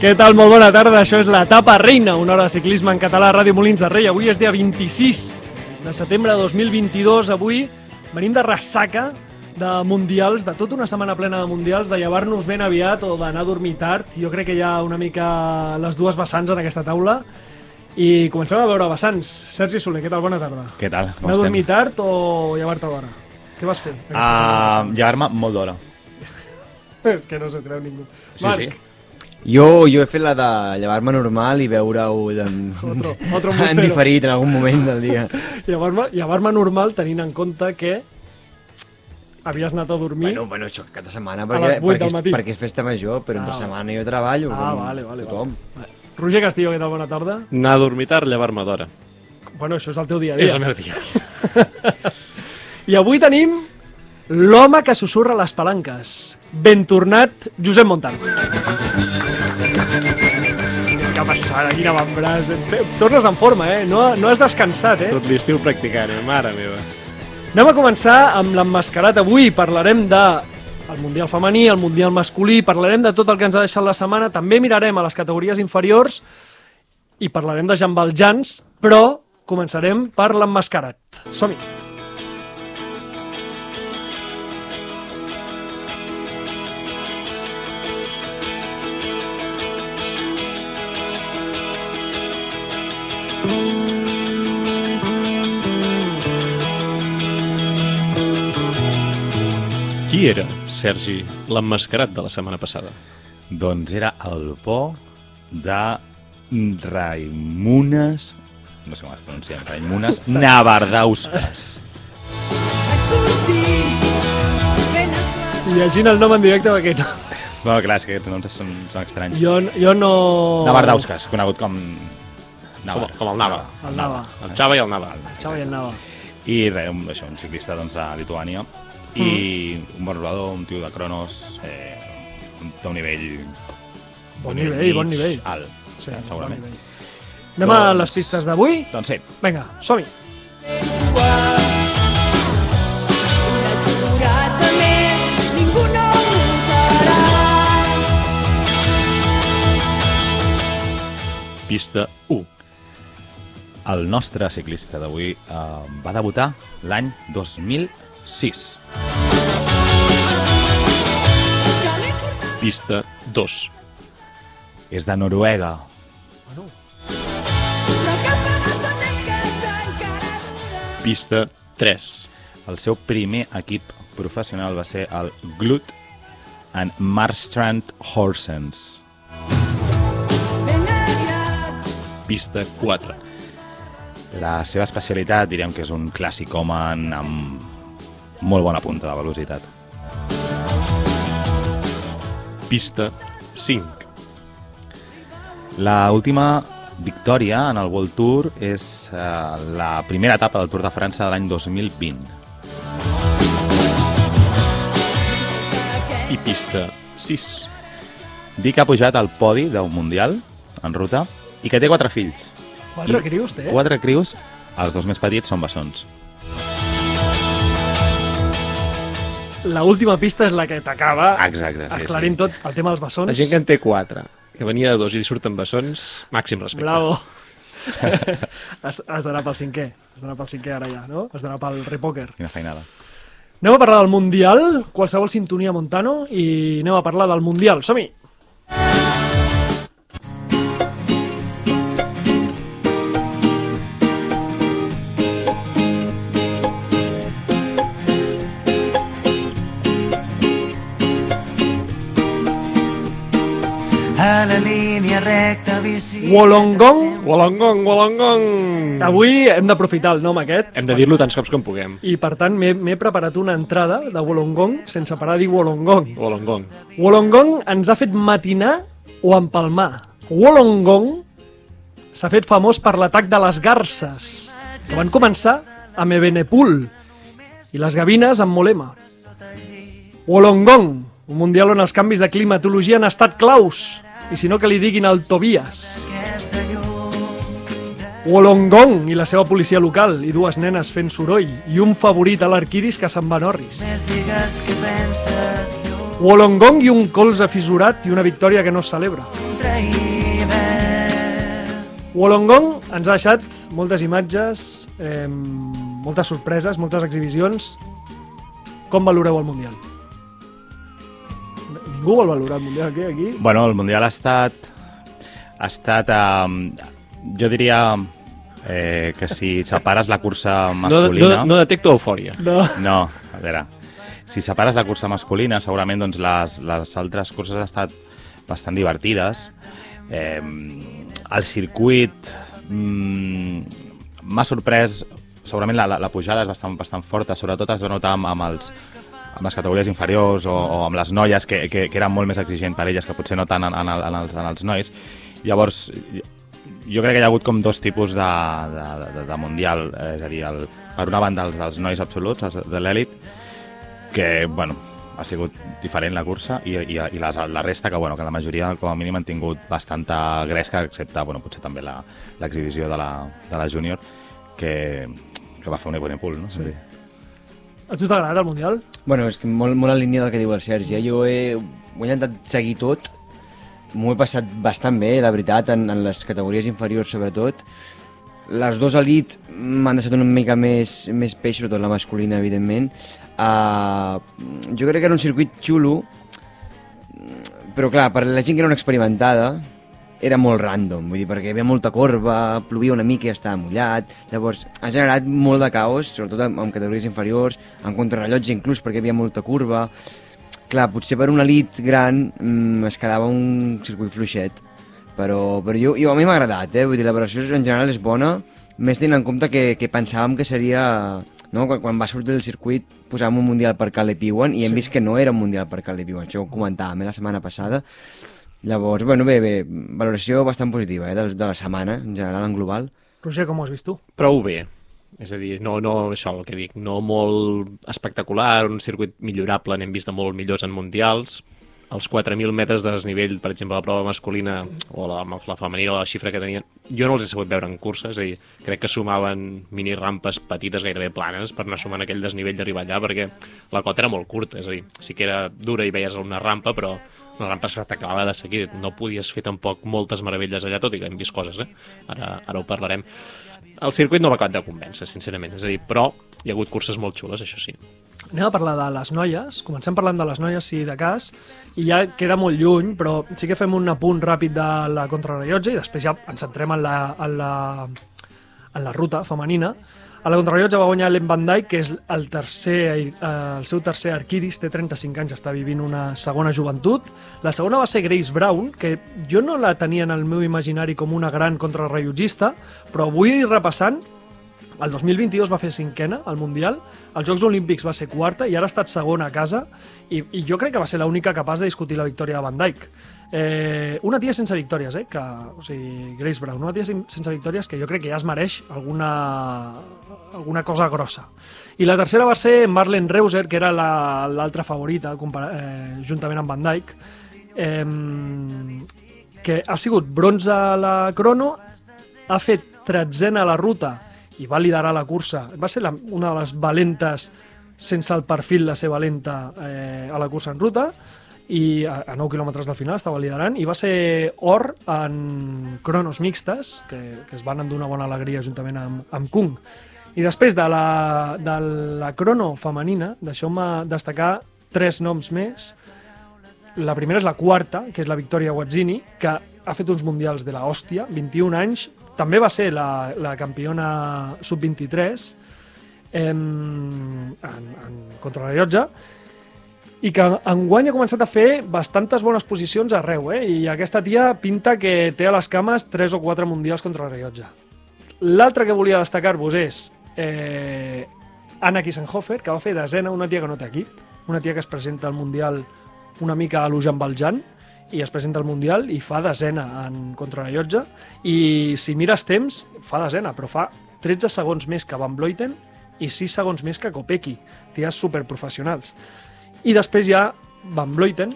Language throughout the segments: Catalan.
Què tal? Molt bona tarda. Això és l'etapa reina, una hora de ciclisme en català a Ràdio Molins de Rei. Avui és dia 26 de setembre de 2022. Avui venim de ressaca de mundials, de tota una setmana plena de mundials, de llevar-nos ben aviat o d'anar a dormir tard. Jo crec que hi ha una mica les dues vessants en aquesta taula. I comencem a veure vessants. Sergi Soler, què tal? Bona tarda. Què tal? Com Anar a dormir tard o llevar-te d'hora? Què vas fer? setmana? llevar-me molt d'hora. És que no s'ho creu ningú. Sí, Marc, sí. Jo, jo he fet la de llevar-me normal i veure-ho en, Otro- otro en diferit en algun moment del dia. llevar-me llevar normal tenint en compte que havies anat a dormir... Bueno, bueno, això cada setmana, A perquè, perquè, del és, matí. perquè és festa major, però Ah, entre vale. setmana jo treballo, ah, com vale, vale, tothom. vale. Roger Castillo, què tal? Bona tarda. Anar a dormir tard, llevar-me d'hora. Bueno, això és el teu dia a És dia. el meu dia. I avui tenim l'home que susurra les palanques. Ben tornat, Josep Montal. Què passada, quina mambràs. Tornes en forma, eh? No, no has descansat, eh? Tot l'estiu practicant, eh? Mare meva. Anem a començar amb l'emmascarat avui. Parlarem de el Mundial femení, el Mundial masculí, parlarem de tot el que ens ha deixat la setmana, també mirarem a les categories inferiors i parlarem de Jean Valjeans, però començarem per l'emmascarat. Som-hi! Qui era, Sergi, l'emmascarat de la setmana passada? Doncs era el por de Raimunes... No sé com es pronuncia, Raimunes Navardauskas. Llegint el nom en directe perquè no. Bueno, clar, és que aquests noms són, són estranys. Jo, jo no... Navardauskas, conegut com... Com, Navar. com el Nava. El Nava. El Xava i el Nava. Xava i el Nava. I res, un, això, un ciclista doncs, de Lituània mm. i un bon rodador, un tio de Cronos eh, d'un nivell bon nivell, mig, bon nivell alt, sí, eh, segurament bon nivell. Anem doncs, a les pistes d'avui? Doncs sí. Vinga, som-hi. Ningú no Pista 1. El nostre ciclista d'avui eh, va debutar l'any 2000 6. Pista 2. És de Noruega. Pista 3. El seu primer equip professional va ser el Glut en Marstrand Horsens. Pista 4. La seva especialitat, direm que és un clàssic home amb molt bona punta de velocitat Pista 5. La última victòria en el World Tour és eh, la primera etapa del Tour de França de l'any 2020. I pista 6. Dic que ha pujat al podi d'un Mundial en ruta i que té quatre fills. quatre I crius té? Quatre crius, els dos més petits són bessons. La última pista és la que t'acaba Exacte, sí, esclarint sí. tot el tema dels bessons. La gent que en té 4, que venia de dos i li surten bessons, màxim respecte. Bravo. has, has d'anar pel cinquè. Has d'anar pel cinquè ara ja, no? Has d'anar pel repòquer. Quina feinada. Anem a parlar del Mundial, qualsevol sintonia Montano, i anem a parlar del Mundial. Som-hi! a recta bici. Wolongong. Wolongong, Wolongong! Avui hem d'aprofitar el nom aquest. Hem de dir-lo tants cops com puguem. I per tant m'he preparat una entrada de Wolongong sense parar de dir Wolongong. Wolongong. Wollongong ens ha fet matinar o empalmar. Wollongong s'ha fet famós per l'atac de les garces, que van començar a Mebenepul i les gavines amb Molema. Wollongong, un mundial on els canvis de climatologia han estat claus, i si no que li diguin al Tobias. Wollongong i la seva policia local i dues nenes fent soroll i un favorit a l'Arquiris que se'n va a Norris. Wollongong i un colze fissurat i una victòria que no es celebra. Wollongong ens ha deixat moltes imatges, eh, moltes sorpreses, moltes exhibicions. Com valoreu el Mundial? Ningú vol valorar el Mundial aquí? aquí? Bueno, el Mundial ha estat... Ha estat... Eh, jo diria eh, que si separes la cursa No, masculina... no, no detecto eufòria. No. No, a veure, si separes la cursa masculina, segurament doncs, les, les altres curses han estat bastant divertides. Eh, el circuit mm, m'ha sorprès, segurament la, la, la pujada és bastant, bastant forta, sobretot es va notar amb, amb, els, amb les categories inferiors o, o amb les noies, que, que, que eren molt més exigent per elles, que potser no tant en, en, en, els, en els nois. Llavors, jo crec que hi ha hagut com dos tipus de, de, de, de mundial, és a dir, el, per una banda els, els nois absoluts, els de l'elit, que, bueno, ha sigut diferent la cursa i, i, i les, la resta, que, bueno, que la majoria com a mínim han tingut bastanta gresca, excepte, bueno, potser també l'exhibició de, la, de la júnior, que, que va fer un impuls, no? Sí. A tu t'ha agradat el Mundial? Bueno, és que molt, molt en línia del que diu el Sergi. Eh? Jo he, he intentat seguir tot, m'ho he passat bastant bé, la veritat, en, en les categories inferiors sobretot. Les dues elit m'han deixat una mica més, més peix, sobretot la masculina, evidentment. Uh, jo crec que era un circuit xulo, però clar, per la gent que era una experimentada, era molt random, vull dir, perquè hi havia molta corba, plovia una mica i estava mullat, llavors ha generat molt de caos, sobretot en, en categories inferiors, en contrarrellotge inclús perquè hi havia molta curva. Clar, potser per una elit gran mm, es quedava un circuit fluixet, però, però jo, jo a mi m'ha agradat, eh? vull dir, la versió en general és bona, més tenint en compte que, que pensàvem que seria... No? Quan, quan va sortir el circuit posàvem un mundial per Caleb Ewan i hem Sí. vist que no era un mundial per Caleb Ewan, això ho comentàvem eh, la setmana passada, Llavors, bueno, bé, bé, valoració bastant positiva, eh, de, de la setmana, en general, en global. Roger, com ho has vist tu? Prou bé. És a dir, no, no, això el que dic, no molt espectacular, un circuit millorable, n'hem vist de molt millors en mundials. Els 4.000 metres de desnivell, per exemple, la prova masculina o la, la femenina, la xifra que tenien, jo no els he sabut veure en cursa, és a dir, crec que sumaven mini rampes petites, gairebé planes, per anar sumant aquell desnivell d'arribar allà, perquè la cota era molt curta, és a dir, sí que era dura i veies una rampa, però la rampa se t'acabava de seguir, no podies fer tampoc moltes meravelles allà, tot i que hem vist coses, eh? Ara, ara ho parlarem. El circuit no va acabar de convèncer, sincerament, és a dir, però hi ha hagut curses molt xules, això sí. Anem a parlar de les noies, comencem parlant de les noies, si de cas, i ja queda molt lluny, però sí que fem un apunt ràpid de la contrarrellotge i després ja ens centrem en la, en la, en la ruta femenina. A la contrarrellotge va guanyar Ellen Van Dijk, que és el, tercer, eh, el seu tercer arquiris, té 35 anys, està vivint una segona joventut. La segona va ser Grace Brown, que jo no la tenia en el meu imaginari com una gran contrarrellotgista, però avui repassant, el 2022 va fer cinquena al Mundial, als Jocs Olímpics va ser quarta i ara ha estat segona a casa i, i jo crec que va ser l'única capaç de discutir la victòria de Van Dijk. Eh, una tia sense victòries, eh? Que, o sigui, Grace Brown, una tia sen- sense victòries que jo crec que ja es mereix alguna, alguna cosa grossa. I la tercera va ser Marlene Reuser, que era la- l'altra favorita, compara- eh, juntament amb Van Dijk, eh, que ha sigut bronze a la crono, ha fet tretzena a la ruta i va liderar la cursa. Va ser la, una de les valentes sense el perfil de ser valenta eh, a la cursa en ruta i a, a 9 quilòmetres del final estava liderant i va ser or en cronos mixtes que, que es van endur una bona alegria juntament amb, amb Kung. I després de la, de la crono femenina deixeu-me destacar tres noms més. La primera és la quarta, que és la Victoria Wazzini, que ha fet uns mundials de la hòstia, 21 anys, també va ser la, la campiona sub-23 en, en, en contrarrellotge, i que enguany ha començat a fer bastantes bones posicions arreu, eh? i aquesta tia pinta que té a les cames 3 o 4 mundials contrarrellotge. L'altre que volia destacar-vos és eh, Anna Kissenhofer, que va fer desena, una tia que no té equip, una tia que es presenta al Mundial una mica a l'Ujan Valjan, i es presenta al Mundial i fa desena en contrarrellotge, i si mires temps, fa desena, però fa 13 segons més que Van Vleuten i 6 segons més que Kopecky, ties superprofessionals. I després hi ha Van Vleuten,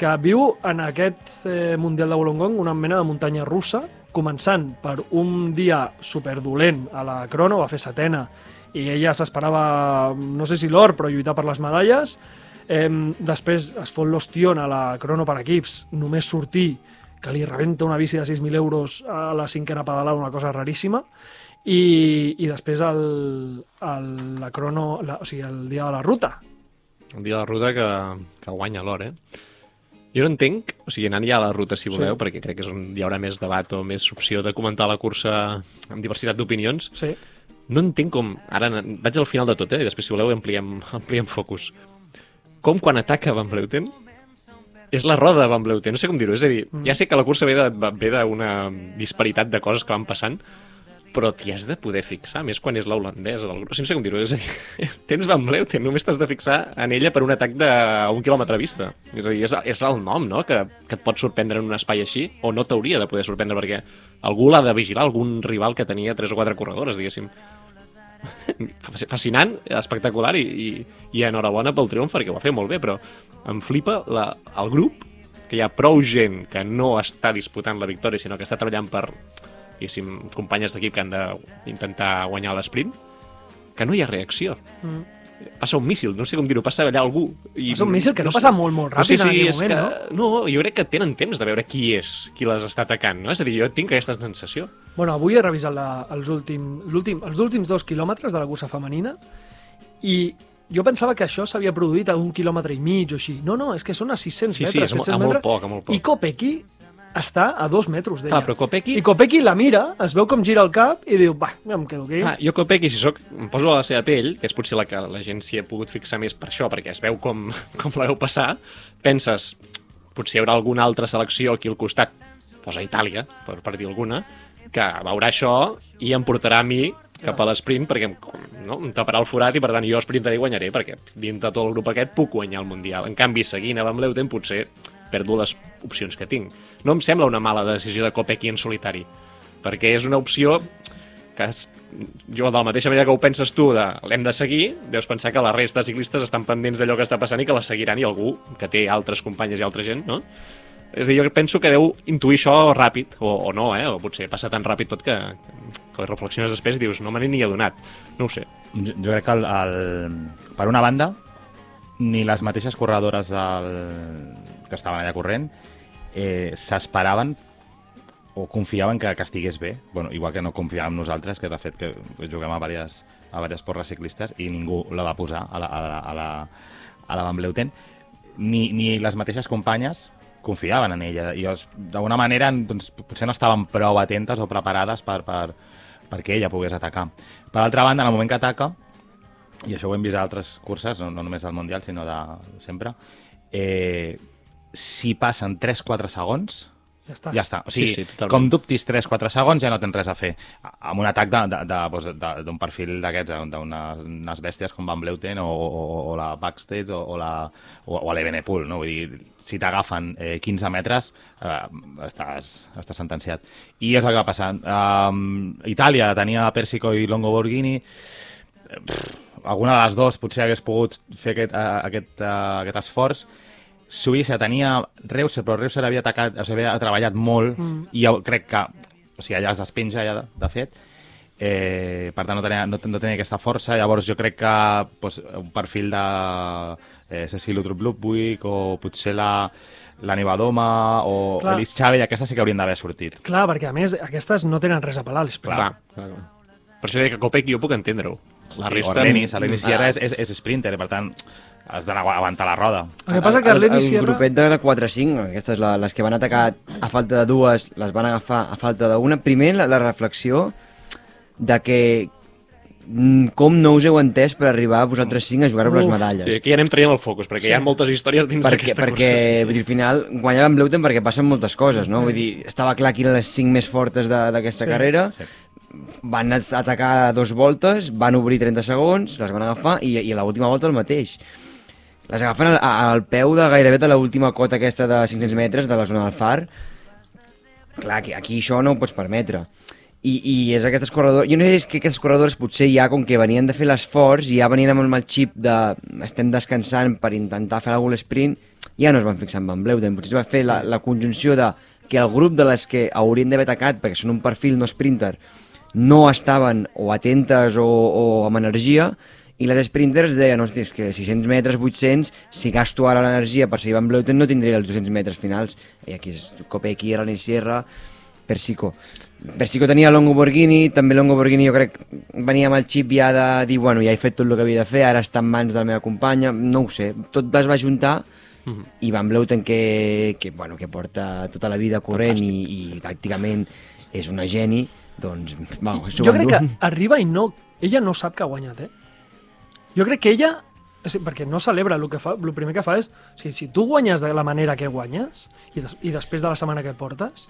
que viu en aquest eh, Mundial de Wollongong una mena de muntanya russa, començant per un dia superdolent a la crono, va fer setena, i ella s'esperava, no sé si l'or, però lluitar per les medalles. Eh, després es fot l'ostion a la crono per equips, només sortir que li rebenta una bici de 6.000 euros a la cinquena pedalada, una cosa raríssima, i, i després el, el, la crono, la, o sigui, el dia de la ruta. El dia de la ruta que, que guanya l'hora, eh? Jo no entenc, o sigui, anant ja a la ruta, si voleu, Sí. perquè crec que és on hi haurà més debat o més opció de comentar la cursa amb diversitat d'opinions, Sí. no entenc com... Ara vaig al final de tot, eh? I després, si voleu, ampliem, ampliem focus. Com quan ataca Van Bleuten és la roda de Van Bleuten, no sé com dir-ho. És a dir, ja sé que la cursa ve d'una disparitat de coses que van passant, però t'hi has de poder fixar, més quan és la holandesa del grup. O sigui, no sé com dir-ho, és a dir, tens Van Bleuten, només t'has de fixar en ella per un atac de a un quilòmetre a vista. És a dir, és, és el nom, no?, que, que et pot sorprendre en un espai així, o no t'hauria de poder sorprendre, perquè algú l'ha de vigilar, algun rival que tenia tres o quatre corredores, diguéssim. Fascinant, espectacular, i, i, i enhorabona pel triomf, perquè ho va fer molt bé, però em flipa la, el grup, que hi ha prou gent que no està disputant la victòria, sinó que està treballant per, diguéssim, companyes d'equip que han d'intentar guanyar l'esprint, que no hi ha reacció. Mm. Passa un míssil, no sé com dir-ho, passa allà algú. I Passa un míssil que no sé- passa molt, molt ràpid no sé en si aquell és moment, que... no? jo crec que tenen temps de veure qui és, qui les està atacant, no? És a dir, jo tinc aquesta sensació. Bueno, avui he revisat la, els, últim, l'últim, els últims dos quilòmetres de la cursa femenina i jo pensava que això s'havia produït a un quilòmetre i mig o així. No, no, és que són a 600 Sí, sí, metres, mo- 700 a molt metres. poc, a molt poc. I Kopecky està a dos metres d'ella. Clar, però Kopecky- I Kopecky la mira, es veu com gira el cap i diu, va, em quedo aquí. Clar, jo Kopecky, si soc, em poso a la seva pell, que és potser la que la gent s'hi ha pogut fixar més per això, perquè es veu com, com la veu passar, penses, potser hi haurà alguna altra selecció aquí al costat, posa Itàlia, per, per dir alguna, que veurà això i em portarà a mi cap a l'esprint perquè em, no, em taparà el forat i per tant jo sprintaré i guanyaré perquè dintre tot el grup aquest puc guanyar el Mundial. En canvi, seguint a Van Bleuten potser perdo les opcions que tinc. No em sembla una mala decisió de Kopecky en solitari, perquè és una opció que és, jo de la mateixa manera que ho penses tu de l'hem de seguir, deus pensar que la resta de ciclistes estan pendents d'allò que està passant i que la seguiran i algú que té altres companyes i altra gent, no? És a dir, jo penso que deu intuir això ràpid, o, o no, eh? O potser passa tan ràpid tot que, que reflexiones després i dius, no me n'he ni adonat. No ho sé. Jo, jo crec que, el, el, per una banda, ni les mateixes corredores del, que estaven allà corrent eh, s'esperaven o confiaven que, que estigués bé. Bueno, igual que no confiàvem nosaltres, que de fet que juguem a diverses, a diverses porres ciclistes i ningú la va posar a la, a la, a la, a la Van Bleuten. Ni, ni les mateixes companyes confiaven en ella. I d'alguna manera, doncs, potser no estaven prou atentes o preparades per, per, perquè ella pogués atacar. Per altra banda, en el moment que ataca, i això ho hem vist a altres curses, no, no només del Mundial, sinó de sempre, eh, si passen 3-4 segons, Ja està. ja està. O sigui, Sí, sí, totalment. com dubtis 3-4 segons ja no tens res a fer. Amb un atac de- de- de- doncs, de- d'un perfil d'aquests, d'unes unes bèsties com Van Bleuten o, o, o la Backstage o, o, la, o, o l'Evenepoel, no? Vull dir, si t'agafen eh, 15 metres, eh, estàs, estàs sentenciat. I és el que va passar. Um, Itàlia tenia Persico i Longo Borghini, alguna de les dues potser hagués pogut fer aquest, uh, aquest, uh, aquest esforç. Suïssa tenia Reuser, però Reuser havia, atacat, o sigui, havia treballat molt mm. i jo crec que o sigui, allà es despenja ja, de, de fet eh, per tant no tenia, no, no tenia aquesta força llavors jo crec que pues, un perfil de eh, Cecil Utrup Ludwig o potser la, la Nivadoma o Clar. Elis Chávez, aquestes sí que haurien d'haver sortit Clar, perquè a més aquestes no tenen res a pelar, les Clar. Clar. Per això deia que Kopecky jo puc entendre-ho. La resta... Arlenis, Arlenis Sierra és, és, és sprinter, per tant has d'anar a aguantar la roda El que passa que el, Arleni el, Sierra... grupet de la 4-5, aquestes la, les que van atacar a falta de dues, les van agafar a falta d'una. Primer, la, la reflexió de que mm, com no us heu entès per arribar a vosaltres cinc a jugar-vos les medalles. Sí, aquí ja anem traient el focus, perquè sí. hi ha moltes històries dins perquè, d'aquesta perquè cursa. vull dir, al final guanyaven Bleuten perquè passen moltes coses, no? Vull dir, estava clar que eren les cinc més fortes de- d'aquesta Sí, carrera, sí. van at- atacar dos voltes, van obrir 30 segons, les van agafar i, i a l'última volta el mateix. Les agafen al, al peu de gairebé de l'última cota aquesta de 500 metres de la zona del far. Clar, aquí, aquí això no ho pots permetre. I, i és aquestes corredores... Jo no sé si és que aquestes corredores potser ja, com que venien de fer l'esforç, ja venien amb el mal xip de estem descansant per intentar fer algun sprint, ja no es van fixar en Van Bleuten. Potser es va fer la, la conjunció de que el grup de les que haurien d'haver atacat, perquè són un perfil no sprinter, no estaven o atentes o, o amb energia, i les sprinters deien, hosti, és que 600 metres, 800, si gasto ara l'energia per seguir Van Vleuten no tindria els 200 metres finals. I aquí és Kopecky, Rani Sierra, Persico. Persico tenia Longo Borghini, també Longo Borghini jo crec venia amb el xip ja de dir, bueno, ja he fet tot el que havia de fer, ara està en mans de la meva companya, no ho sé, tot es va juntar i Van Vleuten que, que, bueno, que porta tota la vida corrent i, i tàcticament és una geni, doncs, va, Jo crec que arriba i no... Ella no sap que ha guanyat, eh? Jo crec que ella... Perquè no celebra, el que fa, el primer que fa és... O sigui, si tu guanyes de la manera que guanyes i, des, i després de la setmana que portes,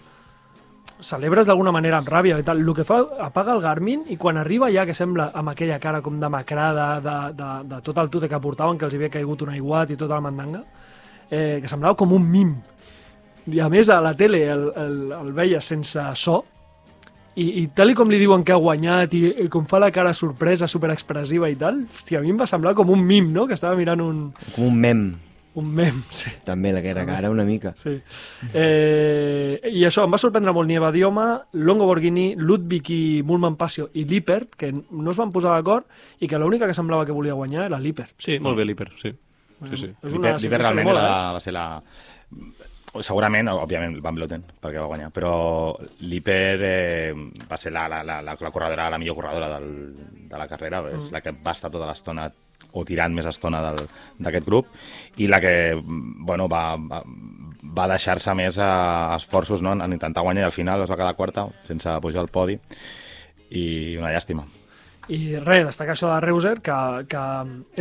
celebres d'alguna manera amb ràbia i tal. El que fa, apaga el Garmin i quan arriba ja que sembla amb aquella cara com demacrada de, de, de tot el tute que portaven, que els havia caigut un aiguat i tota la mandanga, eh, que semblava com un mim. I a més a la tele el, el, el veia sense so i, i tal i com li diuen que ha guanyat i, i com fa la cara sorpresa, superexpressiva i tal, hòstia, a mi em va semblar com un mim, no? Que estava mirant un, Com un mem, un mem, sí. també, la que era cara una mica. Sí. Eh, I això, em va sorprendre molt Nieva Dioma, Longo Borghini, Ludwig i Mulman Passio i Lippert, que no es van posar d'acord i que l'única que semblava que volia guanyar era Lippert. Sí, molt bé l'hiper, sí. sí, sí. L'Hiper ciclista que realment mola, era, eh? va ser la... Segurament, òbviament, Van Vleuten, perquè va guanyar, però l'Hiper eh, va ser la, la, la, la, la corredora, la millor corredora del, de la carrera, Mm. és la que va estar tota l'estona o tirant més estona del- d'aquest grup i la que bueno, va, va, va deixar-se més a esforços no? en, en intentar guanyar i al final es va quedar quarta sense pujar al podi i una llàstima. I res, destacar això de Reuser, que, que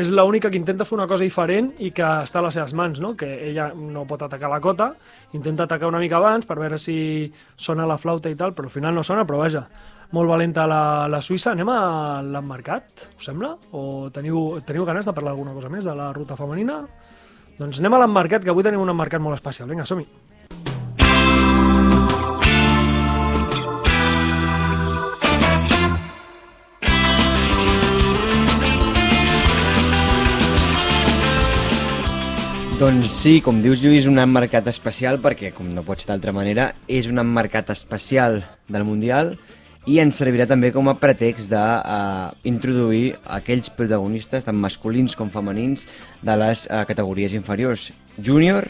és l'única que intenta fer una cosa diferent i que està a les seves mans, no? que ella no pot atacar la cota, intenta atacar una mica abans per veure si sona la flauta i tal, però al final no sona, però vaja, molt valenta la, la Suïssa. Anem a l'emmarcat, us sembla? O teniu, teniu ganes de parlar alguna cosa més de la ruta femenina? Doncs anem a l'emmarcat, que avui tenim un emmarcat molt especial. Vinga, som-hi. Doncs sí, com dius Lluís, un emmarcat especial perquè, com no pot ser d'altra manera, és un emmarcat especial del Mundial i ens servirà també com a pretext d'introduir aquells protagonistes, tant masculins com femenins, de les uh, categories inferiors. Júnior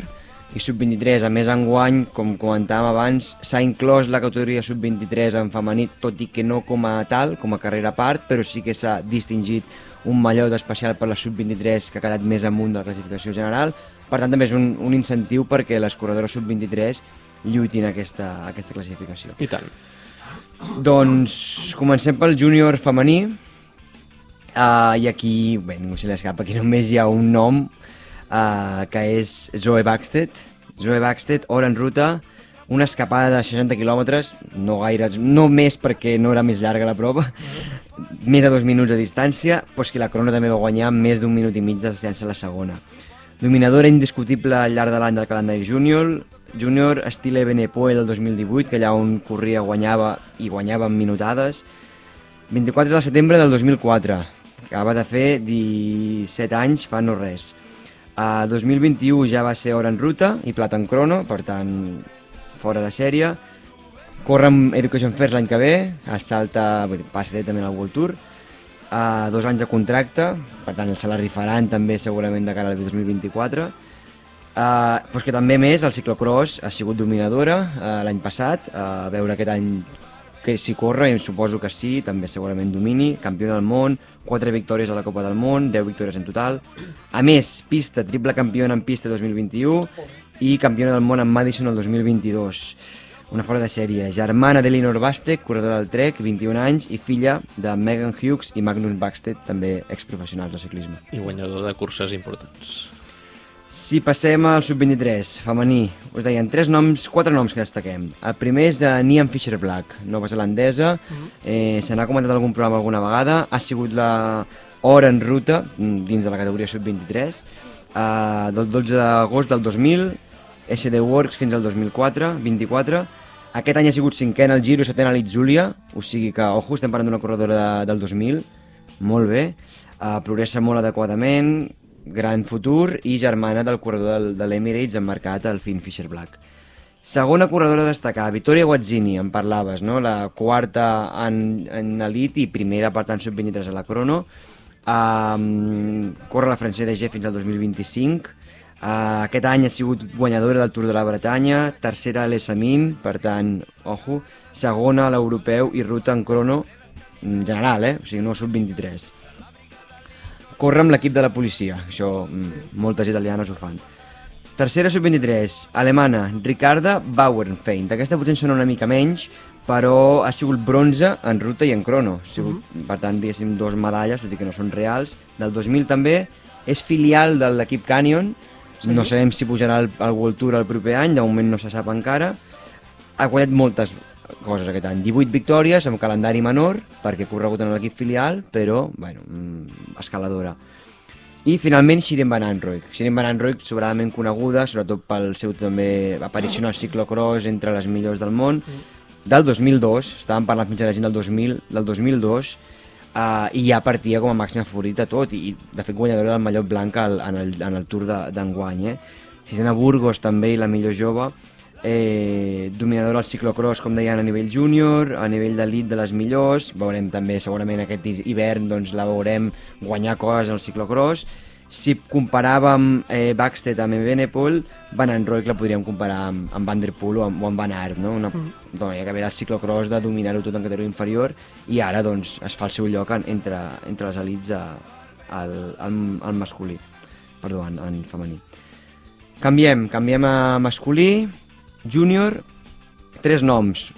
i sub-23, a més enguany, com comentàvem abans, s'ha inclòs la categoria sub-23 en femení, tot i que no com a tal, com a carrera a part, però sí que s'ha distingit un mallot especial per la sub-23 que ha quedat més amunt de la classificació general. Per tant, també és un, un incentiu perquè les corredores sub-23 lluitin aquesta, aquesta classificació. I tant. Doncs comencem pel júnior femení. Uh, I aquí, bé, ningú se li escapa, aquí només hi ha un nom, uh, que és Zoe Baxted. Zoe Baxted, hora en ruta, una escapada de 60 quilòmetres, no gaire, no més perquè no era més llarga la prova, més de dos minuts de distància, però és que la Corona també va guanyar més d'un minut i mig de distància a la segona. Dominadora indiscutible al llarg de l'any del calendari júnior, júnior estil Ebenepoel del 2018, que allà on corria guanyava i guanyava en minutades. 24 de setembre del 2004, acaba de fer 17 anys, fa no res. A 2021 ja va ser hora en ruta i plat en crono, per tant, fora de sèrie. Corre amb Education First l'any que ve, es salta, passa en el World Tour, a dos anys de contracte, per tant se la rifaran també segurament de cara al 2024. Uh, però és que també més el ciclocross ha sigut dominadora uh, l'any passat, uh, a veure aquest any que si corre, suposo que sí, també segurament domini, campió del món, 4 victòries a la Copa del Món, 10 victòries en total. A més, pista, triple campiona en pista 2021 i campiona del món en Madison el 2022. Una fora de sèrie. Germana d'Elinor Bastek, corredora del Trek, 21 anys, i filla de Megan Hughes i Magnus Bastek, també exprofessionals de ciclisme. I guanyador de curses importants. Si passem al sub-23, femení, us deien tres noms, quatre noms que destaquem. El primer és uh, Nian Fisher Black, nova zelandesa, eh, se n'ha comentat en algun programa alguna vegada, ha sigut la hora en ruta mm, dins de la categoria sub-23, uh, del 12 d'agost del 2000, SD Works fins al 2004, 24, aquest any ha sigut cinquena al Giro, setena a l'Itzulia, o sigui que, ojo, estem parlant d'una corredora de, del 2000, molt bé, uh, progressa molt adequadament, gran futur i germana del corredor de l'Emirates emmarcat al Finn Fisher Black. Segona corredora a destacar, Vittoria Guazzini, en parlaves, no? la quarta en, en elit i primera per tant sub-23 a la crono. Um, corre la Francesa fins al 2025. Uh, aquest any ha sigut guanyadora del Tour de la Bretanya, tercera a l'Essamin, per tant, ojo, segona a l'Europeu i ruta en crono en general, eh? o sigui, no sub-23. Corre amb l'equip de la policia, això mm, moltes italianes ho fan. Tercera sub-23, alemana, Ricarda Bauernfeind. Aquesta potser sona una mica menys, però ha sigut bronze en ruta i en crono. Ha sigut, Per tant, diguéssim, dos medalles, tot i que no són reals. Del 2000 també, és filial de l'equip Canyon, no sabem si pujarà al, al World Tour el proper any, de moment no se sap encara. Ha guanyat moltes coses aquest any. 18 victòries amb calendari menor, perquè ha corregut en l'equip filial, però, bueno, mm, escaladora. I finalment Shirin Van Anrooy. Shirin Van Anrooy, sobradament coneguda, sobretot pel seu també aparició en el ciclocross entre les millors del món, del 2002, estàvem parlant fins a la gent del 2000, del 2002, uh, i ja partia com a màxima favorita tot, i de fet guanyadora del mallot blanc al, en, el, en el Tour de- d'enguany. Eh? Sisena Burgos també, i la millor jove, eh, dominadora al ciclocross, com deien, a nivell júnior, a nivell d'elit de les millors, veurem també segurament aquest hi- hivern doncs, la veurem guanyar coses al ciclocross. Si comparàvem eh, Backstedt amb Benepol, Van Anrooy la podríem comparar amb, amb Van Der Poel o amb, o amb Van Aert, no? Una mm. dona que ve del ciclocross de dominar-ho tot en categoria inferior i ara doncs, es fa el seu lloc en, entre, entre les elites a, al, al, al masculí, perdó, en, en femení. Canviem, canviem a masculí, júnior, tres noms.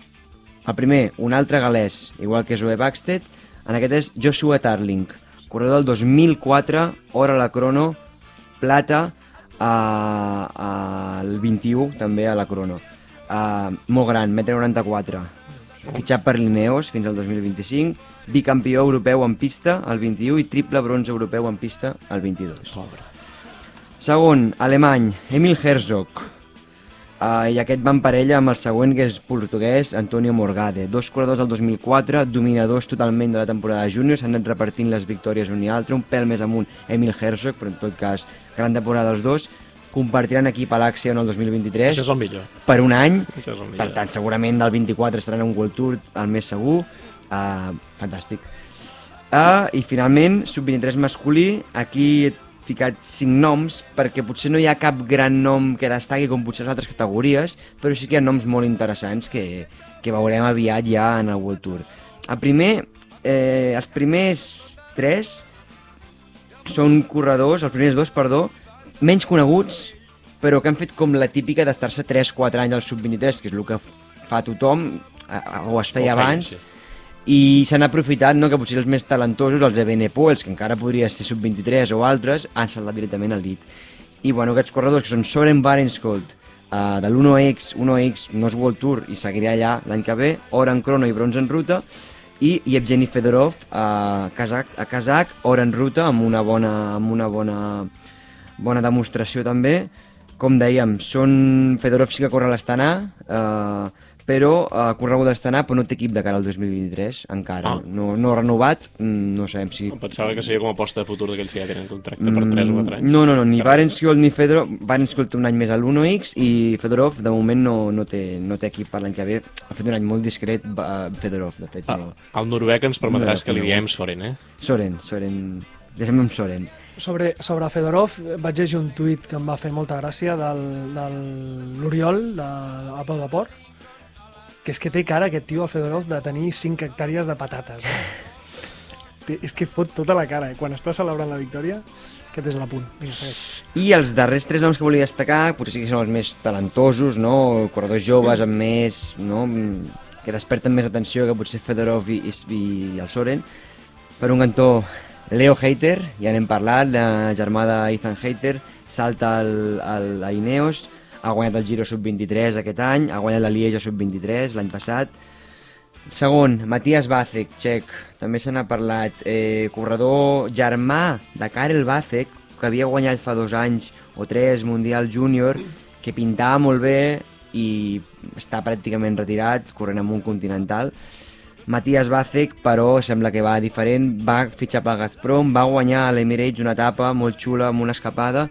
El primer, un altre galès, igual que Zoe Backstedt, en aquest és Joshua Tarling, corredor del 2004, hora a la crono, plata, al 21, també a la crono. Uh, molt gran, 1,94 m. Fitxat per l'Ineos fins al 2025, bicampió europeu en pista al 21 i triple bronze europeu en pista al 22. Pobre. Segon, alemany, Emil Herzog. Uh, I aquest va en parella amb el següent, que és portuguès, Antonio Morgade. Dos corredors del 2004, dominadors totalment de la temporada júnior, s'han anat repartint les victòries un i altre, un pèl més amunt Emil Herzog, però en tot cas, gran temporada dels dos. Compartiran equip a l'Axia en el 2023 Això és el millor. per un any, Això és el millor. per tant, segurament del 24 estaran en un World Tour, el més segur. Uh, fantàstic. Uh, I finalment, sub-23 masculí, aquí ficat cinc noms, perquè potser no hi ha cap gran nom que destaqui com potser les altres categories, però sí que hi ha noms molt interessants que, que veurem aviat ja en el World Tour. El primer, eh, els primers tres són corredors, els primers dos, perdó, menys coneguts, però que han fet com la típica d'estar-se 3-4 anys al sub-23, que és el que fa tothom, o es feia Ho feien, abans, sí. I s'han aprofitat no, que potser els més talentosos, els Ebenepoels, que encara podria ser sub-23 o altres, han saltat directament a l'ELIT. I bueno, aquests corredors que són Soren Barenskold, uh, de l'1X, 1X no és World Tour i seguirà allà l'any que ve, hora en crono i bronze en ruta, i Yevgeny Fedorov, a Kazakh, a Kazakh, hora en ruta, amb una bona, amb una bona, bona demostració també. Com dèiem, són Fedorov sí que corre a l'Astana, eh, però ha corregut a l'Astana, però no té equip de cara al 2023 encara. Ah. No, no renovat, mm, no sabem si... Em pensava que seria com a aposta de futur d'aquells que ja tenen contracte per 3 o 4 anys. Mm, No, no, no, ni Carai. Barenskjold ni Fedorov. Barenskjold té un any més a l'1X i Fedorov de moment no, no, té, no té equip per l'any que ve. Ha fet un any molt discret va- Fedorov, de fet. Ah, No. el noruec ens permetràs No, que li diem Soren, eh? Soren, Soren... Deixem amb Soren. Sobre, sobre Fedorov vaig llegir un tuit que em va fer molta gràcia del, del l'Oriol de Apple de Port que és que té cara aquest tio, el Fedorov, de tenir 5 hectàrees de patates. Eh? Té, és que fot tota la cara, eh? quan està celebrant la victòria, aquest és l'apunt. I els darrers tres noms que volia destacar, potser sí que són els més talentosos, no? corredors joves amb més... No? que desperten més atenció que potser Fedorov i, i, i el Soren. Per un cantó, Leo Hater, ja n'hem parlat, la germà d'Ethan Hater, salta al, al, a Ineos, ha guanyat el Giro Sub-23 aquest any, ha guanyat la Lieja Sub-23 l'any passat, Segon, Matías Bacek, txec, també se n'ha parlat, eh, corredor germà de Karel Bacek, que havia guanyat fa dos anys o tres Mundial Júnior, que pintava molt bé i està pràcticament retirat, corrent amb un continental. Matías Bacek, però, sembla que va diferent, va fitxar pel Gazprom, va guanyar a l'Emirates una etapa molt xula amb una escapada,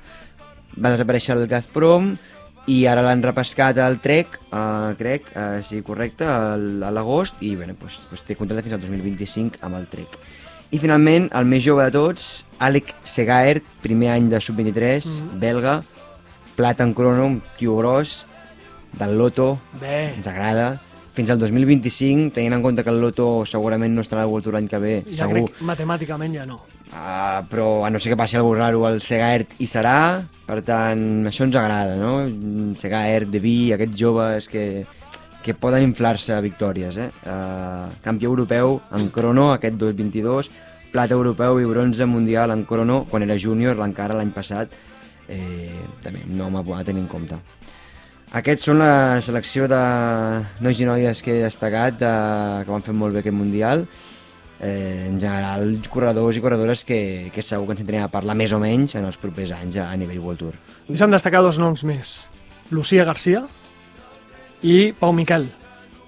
va desaparèixer el Gazprom i ara l'han repescat al Trek, uh, crec, uh, sí, correcte, a l'agost, i bueno, pues, pues té contracte fins al 2025 amb el Trek. I finalment, el més jove de tots, Alec Segaert, primer any de sub-23, Mhm. belga, plata en crono, tio gros, del Loto, Bé, ens agrada. Fins al 2025, tenint en compte que el Loto segurament no estarà al World Tour l'any que ve, ja segur. crec matemàticament ja no. Uh, però a no ser que passi alguna raro, el Segaert hi serà, per tant, això ens agrada, no? Mm, Segaert, De Vi, aquests joves que, que poden inflar-se a victòries, eh? Uh, campió europeu en crono aquest 2022, plata europeu i bronze mundial en crono quan era júnior, encara l'any passat, eh, també un nom a a tenir en compte. Aquests són la selecció de nois i noies que he destacat, de, que van fer molt bé aquest Mundial. Eh, en general, corredors i corredores que, que segur que ens tindrem a parlar més o menys en els propers anys a, a nivell World Tour. Deixa'm destacar dos noms més. Lucía Garcia i Pau Miquel,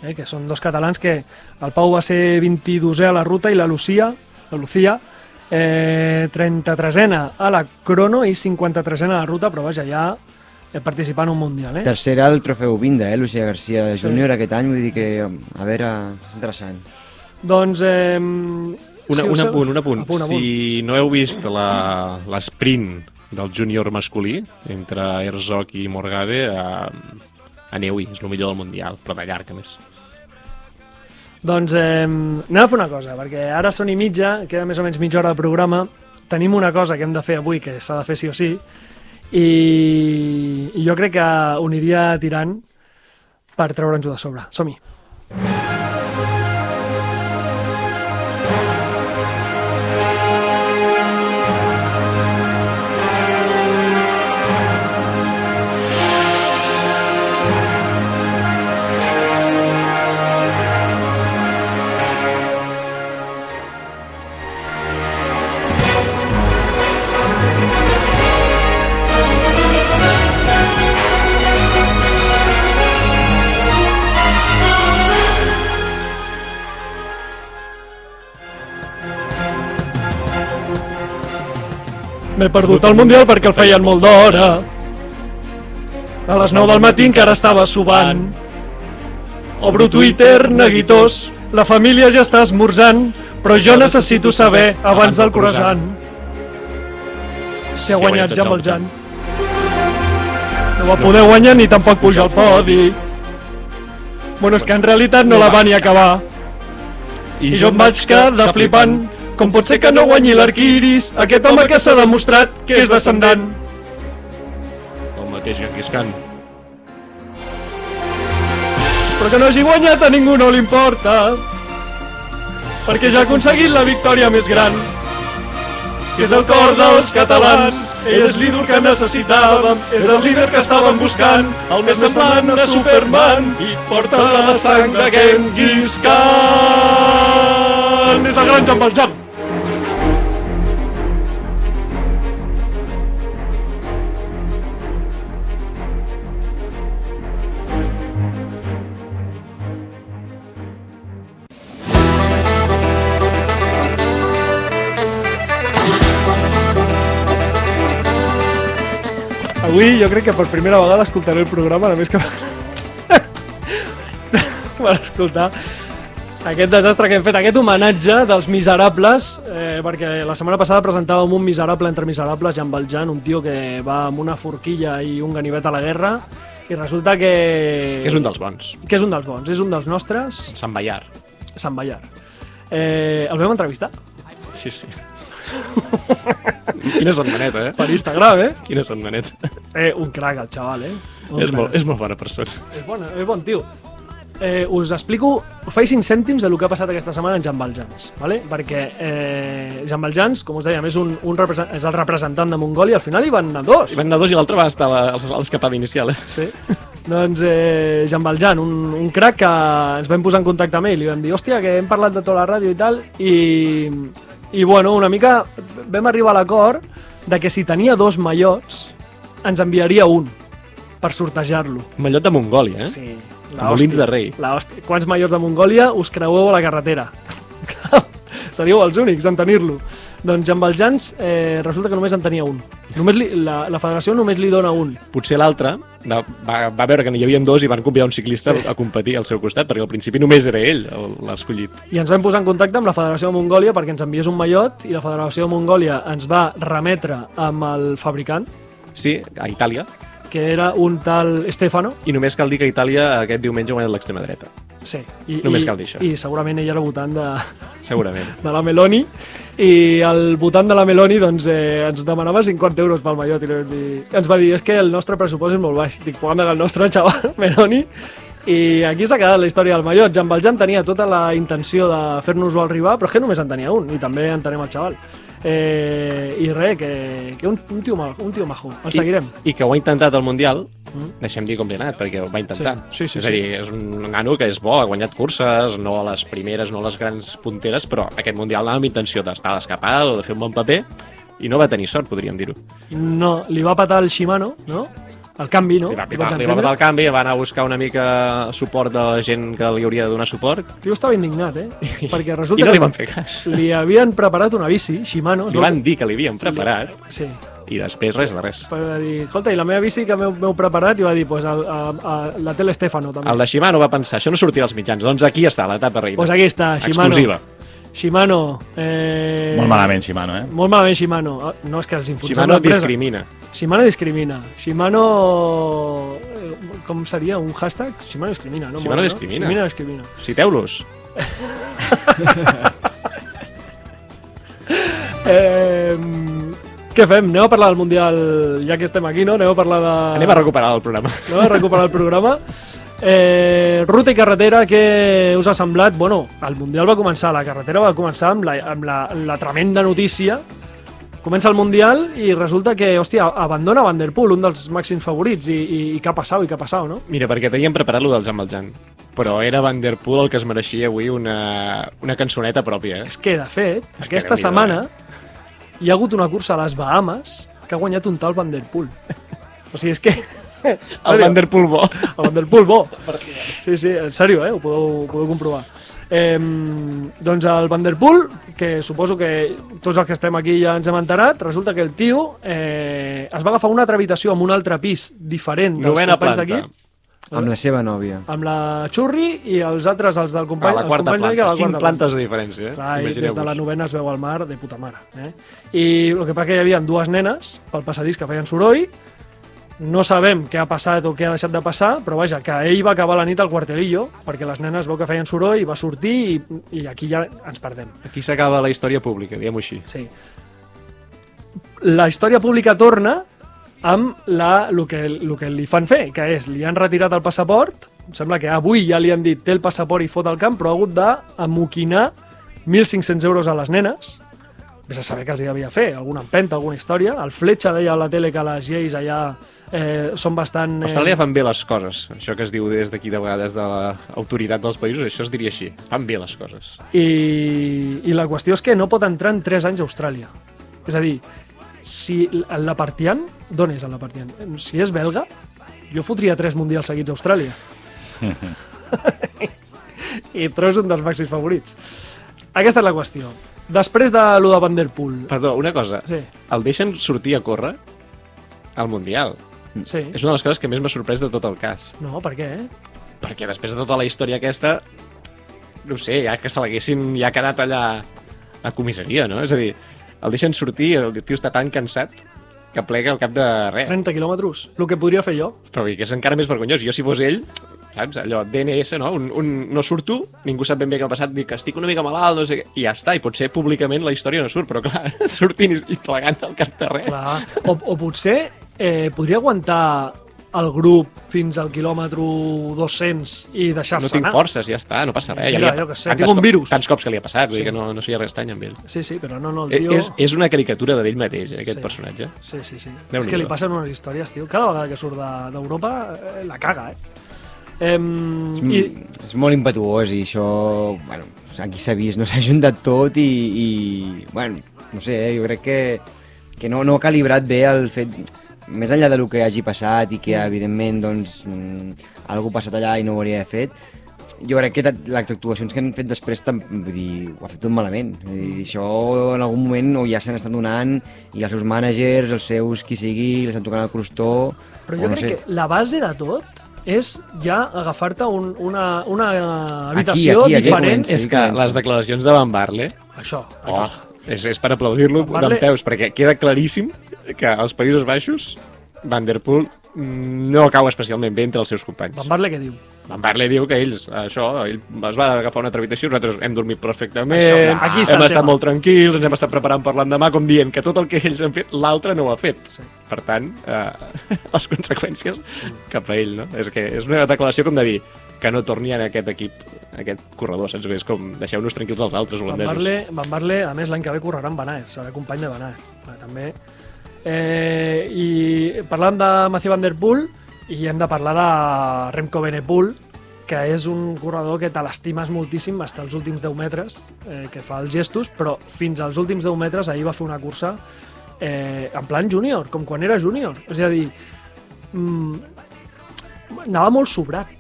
eh, que són dos catalans que el Pau va ser 22è a la ruta i la Lucía, la Lucía, eh, 33a a la crono i 53a a la ruta, però vaja, ja eh, participant en un Mundial. Eh? Tercera al trofeu Vinda, eh, Lucía García de Sí. júnior aquest any, vull dir que, a veure, és interessant. Doncs... Eh, Una, si un us- apunt, un apunt. apunt, apunt. Si no heu vist la- l'esprint del júnior masculí entre Herzog i Morgade, eh, aneu-hi, és el millor del Mundial, però de llarg, a més. Doncs eh, anem a fer una cosa, perquè ara són i mitja, queda més o menys mitja hora de programa, tenim una cosa que hem de fer avui, que s'ha de fer sí o sí, i, i jo crec que ho aniria tirant per treure'ns-ho de sobre. Som-hi. M'he perdut el Mundial perquè el feien molt d'hora. A les 9 del matí encara estava subant. Obro Twitter, neguitós, la família ja està esmorzant, però jo necessito saber abans del croissant. Si ha guanyat ja amb el Jan. No va poder guanyar ni tampoc pujar al podi. Bueno, és que en realitat no la va ni acabar. I jo em vaig quedar flipant. Com pot ser que no guanyi l'Arquiris, aquest home que s'ha demostrat que és descendant? El mateix Genghis Khan. Però que no hagi guanyat a ningú no li importa. Perquè ja ha aconseguit la victòria més gran. Que és el cor dels catalans. Ell és l'ídol que necessitàvem. És el líder que estàvem buscant. El més semblant a Superman. I porta la sang de Genghis Khan. És el gran Jean Valjean. Avui jo crec que per primera vegada escoltaré el programa, a més que per escoltar aquest desastre que hem fet, aquest homenatge dels miserables, eh, perquè la setmana passada presentàvem un miserable entre miserables, Jan Valjean, un tio que va amb una forquilla i un ganivet a la guerra, i resulta que... Que és un dels bons. que és un dels bons, és un dels nostres, Sant Ballar. Sant Ballar. Eh, el vam entrevistar Sí, sí. Quina setmaneta, eh? per Instagram, eh? Quina setmaneta. eh un crac, el xaval, eh? Un És molt, crac. és molt bona persona. És bon, és bon tio. Eh, us explico, faig 5 cèntims de lo que ha passat aquesta setmana en Jean Valjeans, ¿vale? perquè eh, Jean Valjeans, com us dèiem, és, un, un és el representant de Mongòlia, al final hi van anar dos. Hi van anar dos i l'altre va estar a la- a inicial, eh? Sí. doncs eh, Jean Valjean, un, un crac que ens vam posar en contacte amb ell, li vam dir, hòstia, que hem parlat de tota la ràdio i tal, i, i bueno, una mica vam arribar a l'acord de que si tenia dos mallots, ens enviaria un per sortejar-lo. Mallot de Mongòlia, eh? Sí, Molins de rei. Quants majors de Mongòlia us creueu a la carretera? Seríeu els únics en tenir-lo. Doncs Jean Valjeans eh, resulta que només en tenia un. Només li, la, la federació només li dona un. Potser l'altre va, va veure que n'hi havia dos i van convidar un ciclista sí. a competir al seu costat, perquè al principi només era ell el- l'escollit. I ens vam posar en contacte amb la Federació de Mongòlia perquè ens enviés un mallot i la Federació de Mongòlia ens va remetre amb el fabricant, Sí, a Itàlia, que era un tal Stefano. i només cal dir que Itàlia aquest diumenge ha guanyat l'extrema dreta, Sí. I, Només i, cal dir això. I segurament ell era votant de, segurament. de la Meloni i el votant de la Meloni doncs, eh, ens demanava 50 euros pel mallot i dir, ens va dir, és que el nostre pressupost és molt baix dic, paga'm el nostre xaval, Meloni i aquí s'ha quedat la història del mallot Jean Valjean tenia tota la intenció de fer-nos-ho arribar, però és que només en tenia un i també en tenem el xaval eh, i res, que, que un, un, tio, un tio majo, el seguirem I, I que ho ha intentat al Mundial, Mm. deixem dir com li ha anat, perquè ho va intentar. Sí, sí, sí, és a dir, és un nano que és bo, ha guanyat curses, no a les primeres, no a les grans punteres, però aquest Mundial anava amb intenció d'estar a l'escapada o de fer un bon paper, i no va tenir sort, podríem dir-ho. no, li va patar el Shimano no? El canvi, no? Li va, li, va, li va el canvi, va anar a buscar una mica suport de la gent que li hauria de donar suport, El tio estava indignat, eh? Perquè i resulta no li van fer cas. li havien preparat una bici, Shimano. Li van dir que li havien preparat, Sí. i després res de res. Per dir, escolta, i la meva bici que m'heu preparat? I va dir, pues, a, a, a, la tele Stefano, també. El de Shimano va pensar, això no sortirà als mitjans, doncs aquí està l'etapa reina. Pues aquí està, Shimano. Exclusiva. Shimano. Eh... Molt malament, Shimano, eh? Molt malament, Shimano. Ah, No, és que els Shimano discrimina. Shimano discrimina. Shimano... eh, Com seria? Un hashtag? Shimano discrimina, no? Shimano discrimina. No? Shimano discrimina. Citeu-los. Eh, què fem? Anem a parlar del Mundial, ja que estem aquí, no? Anem a parlar de... Anem a recuperar el programa. Anem a recuperar el programa. Eh, ruta i carretera, què us ha semblat? Bueno, el Mundial va començar, la carretera va començar amb la, amb la, la tremenda notícia. Comença el Mundial i resulta que, hòstia, abandona Van Der Poel, un dels màxims favorits, i, i, i què ha passat, i què ha passat, no? Mira, perquè teníem preparat lo del Jean Valjean, però era Van Der Poel el que es mereixia avui una, una cançoneta pròpia. Eh? És que, de fet, És que aquesta setmana eh? hi ha hagut una cursa a les Bahamas que ha guanyat un tal Van Der Poel. O sigui, és que... El Van Der Poel bo. El Van Der Poel bo. Sí, sí, en sèrio, eh? Ho podeu, ho podeu comprovar. Eh, doncs el Van Der Poel, que suposo que tots els que estem aquí ja ens hem enterat, resulta que el tio eh, es va agafar una altra habitació amb un altre pis diferent dels Novena companys planta. d'aquí, Amb la seva nòvia. amb la Xurri i els altres, els del A company, la els quarta d'aquí, planta. a la Cinc quarta plantes de diferència, eh? Clar, i des de la novena es veu el mar de puta mare. Eh? I el que passa que hi havia dues nenes pel passadís que feien soroll, no sabem què ha passat o què ha deixat de passar, però vaja, que ell va acabar la nit al quartelillo, perquè les nenes veu que feien soroll i va sortir i, i aquí ja ens perdem. Aquí s'acaba la història pública, diguem-ho així. Sí. La història pública torna amb la, el, que, el que li fan fer, que és, li han retirat el passaport, em sembla que avui ja li han dit té el passaport i fot al camp, però ha hagut d'amoquinar 1.500 euros a les nenes, vés a saber què els hi devia fer, alguna empenta, alguna història. El Fletxa deia a la tele que les lleis allà eh, són bastant... A Austràlia fan bé les coses. Això que es diu des d'aquí de vegades de l'autoritat dels països, això es diria així. Fan bé les coses. I, I la qüestió és que no pot entrar en 3 anys a Austràlia. És a dir, si el Lapartian, d'on és el Lapartian? Si és belga, jo fotria 3 mundials seguits a Austràlia. I Tro és un dels màxims favorits. Aquesta és la qüestió. Després de lo de Van Der Poel... Perdó, una cosa. Sí, El deixen sortir a córrer al Mundial. sí. És una de les coses que més m'ha sorprès de tot el cas. No, per què? Eh? Perquè després de tota la història aquesta, no sé, ja que se l'haguessin ja quedat allà a comissaria, no? És a dir, el deixen sortir, el tio està tan cansat que plega al cap de res. 30 quilòmetres, el que podria fer jo. Però que és encara més vergonyós. Jo, si fos ell, saps, allò, DNS, no? Un, un, no surto, ningú sap ben bé què ha passat, dic que estic una mica malalt, no sé què, i ja està, i potser públicament la història no surt, però clar, sortint i, plegant al cap de res. Clar. O, o potser eh, podria aguantar el grup fins al quilòmetre 200 i deixar-se No tinc anar. forces, ja està, no passa res. Mira, li ha- jo què sé, tinc un virus. Tants cops que li ha passat, vull Sí. dir que no, no ha res estrany amb ell. Sí, sí, però no, no, el Eh, tio... És, és una caricatura d'ell mateix, eh, aquest Sí. personatge. Sí, sí, sí. Déu és que li passen unes històries, tio. Cada vegada que surt de- d'Europa eh, la caga, eh? Em, I... I, És molt impetuós i això, bueno, aquí s'ha vist, no s'ha juntat tot i, i bueno, no sé, eh, jo crec que, que no, no ha calibrat bé el fet, més enllà del que hagi passat i que evidentment doncs mm, algú ha passat allà i no ho hauria fet, jo crec que les actuacions que han fet després vull dir, ho ha fet tot malament. Vull dir, això en algun moment o ja s'han estat donant i els seus mànagers, els seus qui sigui, els estan tocant el crostó Però jo no crec sé. que la base de tot és ja agafar-te un, una, una habitació aquí, aquí diferent. comença. És que les declaracions de Van Barle, Això, oh, és, és per aplaudir-lo d'en peus, perquè queda claríssim que als Països Baixos Van der Poel mm, no cau especialment bé entre els seus companys. Van Barle què diu? Van Barle diu que ells, això, ell es va agafar una altra habitació, nosaltres hem dormit perfectament, Això, aquí hem estat tema. molt tranquils, ens hem estat preparant per l'endemà, com dient que tot el que ells han fet, l'altre no ho ha fet. Sí. Per tant, eh, les conseqüències cap a ell, no? És que és una declaració com de dir que no torni en aquest equip, aquest corredor, saps? És com deixeu-nos tranquils els altres Van holandesos. Barle, Van Barle, a més, l'any que ve correrà amb Van Aert, serà company de Van Aert. També. Eh, I parlant de Mathieu Van Der Poel, i hem de parlar de Remco Benepool, que és un corredor que te l'estimes moltíssim fins als últims 10 metres, eh, que fa els gestos, però fins als últims 10 metres ahir va fer una cursa eh, en plan júnior, com quan era júnior. És a dir, mm, anava molt sobrat.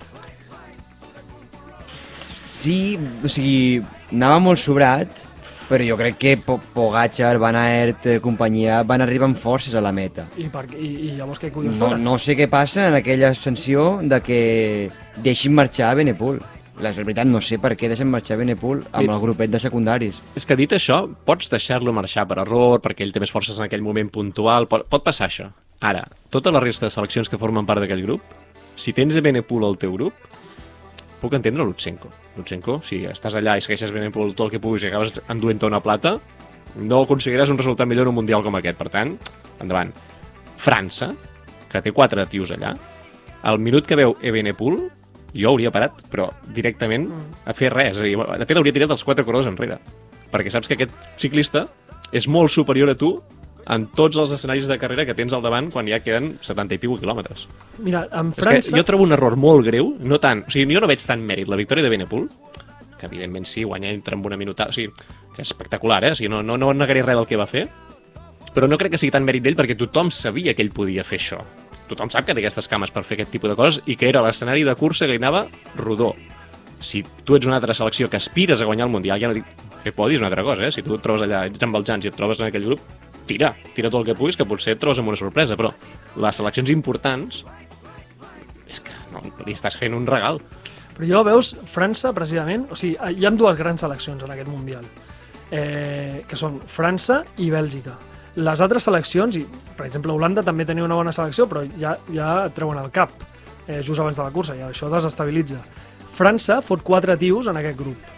Sí, o sigui, anava molt sobrat, però jo crec que Po- Pogacar, Van Aert, eh, companyia, van arribar amb forces a la meta. I, per, i, i llavors què collons No, no sé què passa en aquella ascensió de que deixin marxar Benepool. La veritat, no sé per què deixen marxar Benepool amb el grupet de secundaris. És que dit això, pots deixar-lo marxar per error, perquè ell té més forces en aquell moment puntual, pot, pot passar això. Ara, tota la resta de seleccions que formen part d'aquell grup, si tens Benepul al teu grup, puc entendre Lutsenko. Lutsenko, si estàs allà i segueixes Benepul tot el que puguis i acabes enduent una plata, no aconseguiràs un resultat millor en un Mundial com aquest. Per tant, endavant. França, que té quatre tios allà, al minut que veu Ebenepul, jo hauria parat, però directament a fer res. És a dir, de fet, hauria tirat els quatre corredors enrere. Perquè saps que aquest ciclista és molt superior a tu en tots els escenaris de carrera que tens al davant quan ja queden 70 i pico quilòmetres. Mira, en És que França... jo trobo un error molt greu, no tant... O sigui, jo no veig tant mèrit la victòria de Benepul, que evidentment sí, guanyar entre amb una minutada... O sigui, que és espectacular, eh? O sigui, no, no, no negaré res del que va fer, però no crec que sigui tant mèrit d'ell perquè tothom sabia que ell podia fer això. Tothom sap que té aquestes cames per fer aquest tipus de coses i que era l'escenari de cursa que anava rodó. Si tu ets una altra selecció que aspires a guanyar el Mundial, ja no dic que podis una altra cosa, eh? Si tu et trobes allà, ets amb els Jans i et trobes en aquell grup, tira, tira tot el que puguis, que potser et trobes amb una sorpresa, però les seleccions importants és que no, li estàs fent un regal. Però jo veus França, precisament... O sigui, hi ha dues grans seleccions en aquest Mundial, eh, que són França i Bèlgica. Les altres seleccions, i per exemple Holanda també tenia una bona selecció, però ja, ja et treuen el cap eh, just abans de la cursa, i això desestabilitza. França fot quatre tios en aquest grup.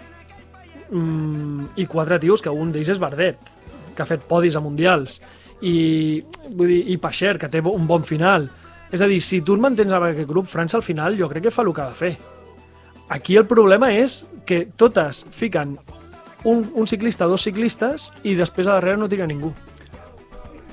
Mm, I quatre tios, que un d'ells és Bardet, que ha fet podis a Mundials, i, vull dir, i Pacher, que té un bon final. És a dir, si tu et mantens en aquest grup, França al final jo crec que fa el que ha de fer. Aquí el problema és que totes fiquen un, un ciclista, dos ciclistes, i després a darrere no tira ningú.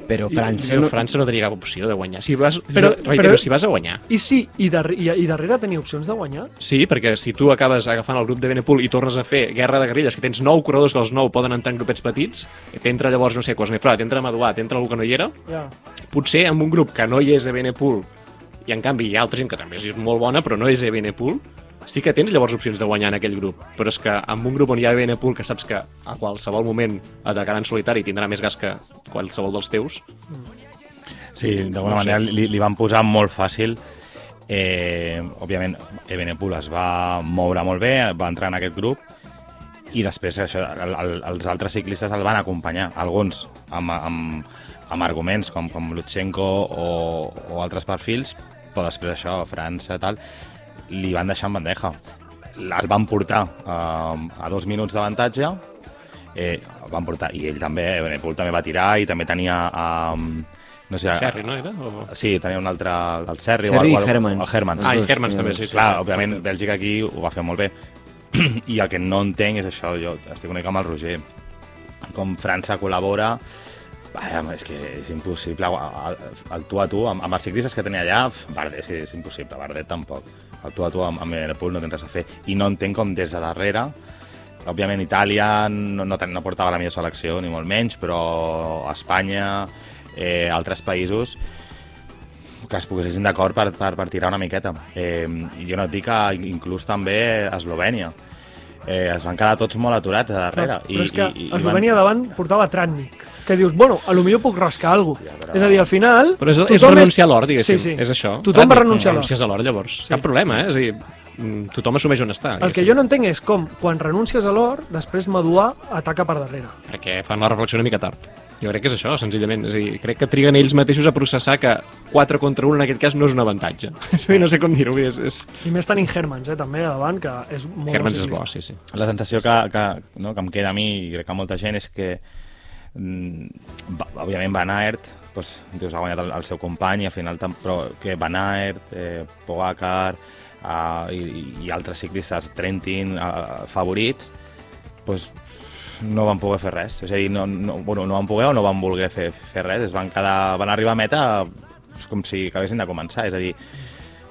Però I, França... no, No, França no tenia cap opció de guanyar. Si vas, Però- reitero, però- si vas a guanyar, I sí, i, dar i, i darrere tenia opcions de guanyar. Sí, perquè si tu acabes agafant el grup de Benepul i tornes a fer guerra de guerrilles, que tens nou corredors que els nou poden entrar en grupets petits, t'entra llavors, no sé, Cosnefrat, t'entra Maduà, t'entra algú que no hi era, Ja. potser amb un grup que no hi és a Benepul i en canvi hi ha altra gent que també és molt bona però no és a Benepul, sí que tens llavors opcions de guanyar en aquell grup, però és que amb un grup on hi ha Benepul que saps que a qualsevol moment atacarà en solitari tindrà més gas que qualsevol dels teus, Sí, d'alguna No sé. manera li, li van posar molt fàcil. Eh, òbviament, Ebenepul es va moure molt bé, va entrar en aquest grup i després això, el, el, els altres ciclistes el van acompanyar, alguns amb, amb, amb arguments com, com Lutsenko o, o altres perfils, però després això, França, tal, li van deixar en bandeja. El van portar eh, a dos minuts d'avantatge, eh, el van portar, i ell també, Ebenepul també va tirar i també tenia... Eh, no sé, Serri, no era? O... Sí, tenia un altre, el Serri, Serri o, el, Hermans. El Hermans. Ah, i Hermans sí, també, sí, sí. Clar, sí, òbviament. Bèlgica aquí ho va fer molt bé. I el que no entenc és això, jo estic una mica amb el Roger. Com França col·labora, és que és impossible. El, tu a tu, amb, amb els ciclistes que tenia allà, Bardet, sí, és impossible, Bardet tampoc. El tu a tu amb, amb Ebenepul no tens res a fer. I no entenc com des de darrere, òbviament Itàlia no, no, no portava la millor selecció, ni molt menys, però Espanya, eh, altres països, que es posessin d'acord per, per, per tirar una miqueta. Eh, jo no et dic que inclús també Eslovènia. Eh, es van quedar tots molt aturats a darrere. Però és que i, Eslovènia davant portava Tratnik, que dius, bueno, a lo millor puc rascar alguna cosa. És a dir, al final... Però és, és renunciar a l'or, diguéssim. Sí, sí. És això. Tothom va Tàctic, renunciar a l'or. Renuncies a l'or, llavors. Sí. Cap problema, eh? És a dir, tothom assumeix on està. El que jo no entenc és com, quan renuncies a l'or, després Maduà ataca per darrere. Perquè fan la reflexió una mica tard. Jo crec que és això, senzillament. És a dir, crec que triguen ells mateixos a processar que 4 contra 1 en aquest cas no és un avantatge. És a dir, no sé com dir-ho. És, és... I més tenint Hermans, eh, també, davant, que és molt Hermans és bo, sí, sí. La sensació que, que, no, que em queda a mi i crec que a molta gent és que mm, va- òbviament Van Aert doncs, dius, ha guanyat el, el seu company i al final però que Van Aert, eh, Pogacar uh, i, i altres ciclistes Trentin uh, favorits doncs, no van poder fer res. És a dir, no, no, bueno, no van poder o no van voler fer, fer res. Es van, quedar, van arribar a meta com si acabessin de començar. És a dir,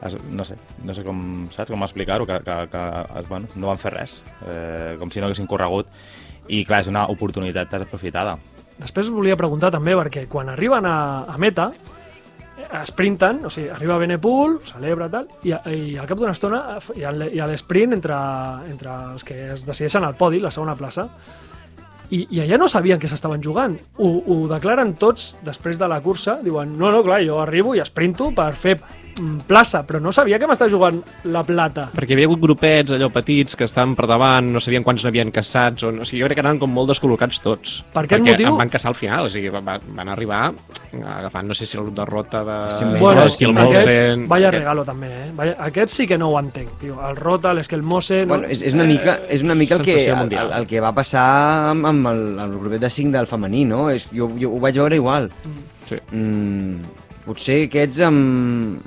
es, no sé, no sé com, saps com explicar-ho, que, que, que es, bueno, no van fer res, eh, com si no haguessin corregut, i clar, és una oportunitat desaprofitada. Després us volia preguntar també, perquè quan arriben a, a meta, eh, sprinten, o sigui, arriba Benepul, celebra tal, i, i al cap d'una estona hi ha, l- hi ha l'esprint entre, entre els que es decideixen al podi, la segona plaça, i, i allà no sabien què s'estaven jugant. Ho, ho declaren tots després de la cursa, diuen, no, no, clar, jo arribo i esprinto per fer mm, plaça, però no sabia que m'estava jugant la plata. Perquè hi havia hagut grupets allò petits que estaven per davant, no sabien quants n'havien caçats, o, o sigui, jo crec que anaven com molt descol·locats tots. Per aquest perquè motiu- em van caçar al final, o sigui, van, van arribar agafant, no sé si el grup de Rota de... Sí, Bueno, Esquilmosen, aquests, vaya aquest- regalo també, eh? Vaya, aquests sí que no ho entenc, tio. El Rota, l'Esquelmose... No? Bueno, és, és, una mica, és una mica el que, el, el, el que va passar amb, amb el, el grupet de 5 del femení, no? És, jo, jo ho vaig veure igual. Sí. Mm, potser aquests amb...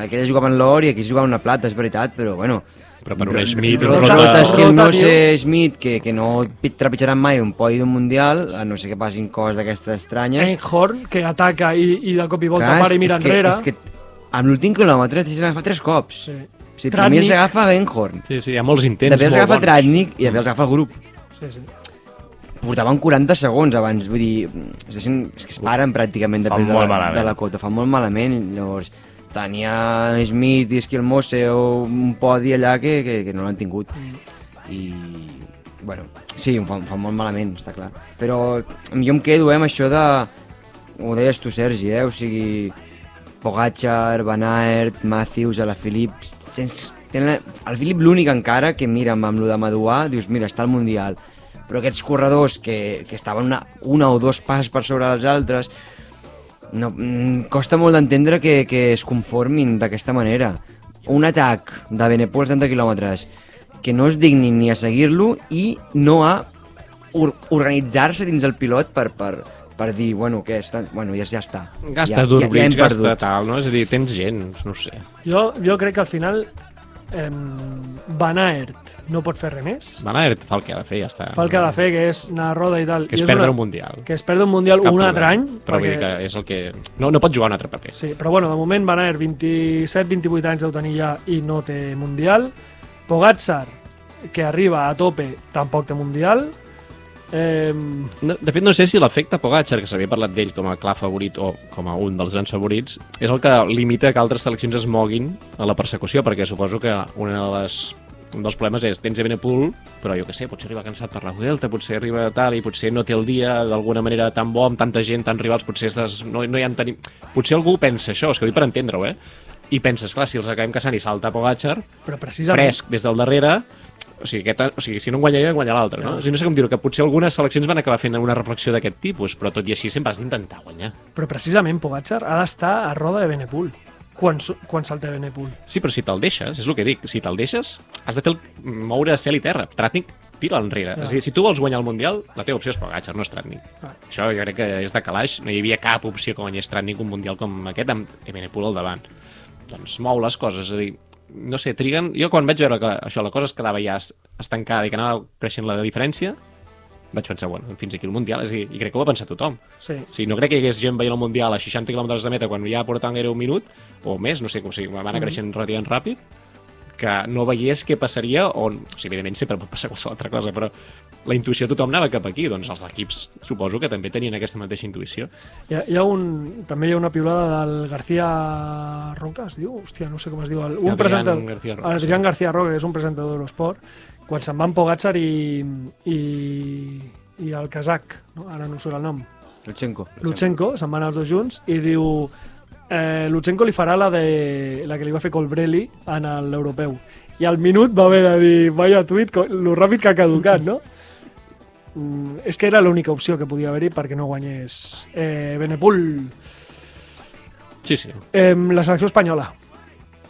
Aquells jugaven l'or i aquells jugaven la plata, és veritat, però bueno... Però per un Smith, un Rota, Rota- és que no tio. sé Smith, que, que no pi- trepitjaran mai un podi d'un mundial, a no sé que passin coses d'aquestes estranyes. Einhorn, que ataca i, i de cop i volta Clar, para i mira és que, enrere. És que amb l'últim quilòmetre es deixen agafar tres cops. Sí. O sigui, primer els agafa Benhorn, Sí, sí, hi ha molts intents després els agafa. Tratnik i després els agafa el grup. Sí, sí. Portaven 40 segons abans, vull dir, es deixen, és que es paren pràcticament després de la, de la cota, fan molt malament, llavors tenia Smith i Esquilmose o un podi allà que, que, que no l'han tingut. I bueno, sí, ho fan, fan molt malament, està clar. Però jo em quedo eh, amb això de ho deies tu Sergi, eh? o sigui Pogacar, Van Aert, Matthews, a la Filip tenen, el Filip l'únic encara que mira amb, amb lo de Maduà, dius mira, està al Mundial però aquests corredors que, que estaven una, una o dos passes per sobre dels altres no, mm, costa molt d'entendre que, que es conformin d'aquesta manera un atac de Benepol als 70 quilòmetres que no es dignin ni a seguir-lo i no a or organitzar-se dins el pilot per, per, per dir, bueno, què, està, bueno ja, ja està. Gasta ja, d'Urbridge, hem gasta perdut. tal, no? És a dir, tens gent, no ho sé. Jo, jo crec que al final eh, Van Aert no pot fer res més. Van Aert fa el que ha de fer, ja està. Fa el que ha de fer, que és anar a roda i tal. Que I perdre una- un Mundial. Que és perdre un Mundial Cap un problema. altre any. Però vull dir que és el que... No, no pot jugar un altre paper. Sí, però bueno, de moment Van Aert 27-28 anys deu tenir ja i no té Mundial. Pogacar, que arriba a tope, tampoc té Mundial. Eh, No, de fet, no sé si l'efecte Pogacar, que s'havia parlat d'ell com a clar favorit o com a un dels grans favorits, és el que limita que altres seleccions es moguin a la persecució, perquè suposo que una de les un dels problemes és, tens Evenepoel, però jo què sé, potser arriba cansat per la Vuelta, potser arriba tal, i potser no té el dia d'alguna manera tan bo, amb tanta gent, tants rivals, potser estàs, no, no hi ha tenim... Potser algú pensa això, és que ho dic per entendre-ho, eh? I penses, clar, si els acabem caçant i salta Pogacar, però precisament... fresc des del darrere o sigui, aquest, o sigui si no en guanya ell, en guanya l'altre no? O sigui, no sé com dir-ho, que potser algunes seleccions van acabar fent una reflexió d'aquest tipus però tot i així sempre has d'intentar guanyar Però precisament Pogacar ha d'estar a roda de Benepul quan, quan salta Benepul. sí, però si te'l deixes, és el que dic si te'l deixes, has de fer el, moure cel i terra Tratnik tira enrere Ja. és a dir, si tu vols guanyar el Mundial, la teva opció és Pogacar, no és Tratnik Ah. això jo crec que és de calaix, no hi havia cap opció que guanyés Tratnik un Mundial com aquest amb Evenepoel al davant doncs mou les coses, és a dir, no sé, triguen... Jo quan vaig veure que això, la cosa es quedava ja es- estancada i que anava creixent la diferència, vaig pensar, bueno, fins aquí el Mundial, és a dir, i crec que ho va pensar tothom. Sí. O sigui, no crec que hi hagués gent veient el Mundial a 60 km de meta quan ja portaven gaire un minut, o més, no sé, o sigui, va anar creixent relativament ràpid, que no veiés què passaria, o, o sigui, evidentment sempre pot passar qualsevol altra cosa, però la intuïció de tothom anava cap aquí, doncs els equips suposo que també tenien aquesta mateixa intuïció. Hi ha, hi ha un, també hi ha una piulada del García Roca, es diu? Hòstia, no sé com es diu. El, un Adrián presentador, García Roca, Adrián García Roca, que és un presentador d'Eurosport, quan se'n van Pogacar i, i, i el kazak, no? ara no surt el nom, Lutsenko. Lutsenko, se'n van els dos junts, i diu eh, Lutsenko li farà la, de, la que li va fer Colbrelli en l'europeu. I al minut va haver de dir, vaya tuit, lo ràpid que ha caducat, no? Mm, és que era l'única opció que podia haver-hi perquè no guanyés eh, Benepul. Sí, sí. Eh, la selecció espanyola.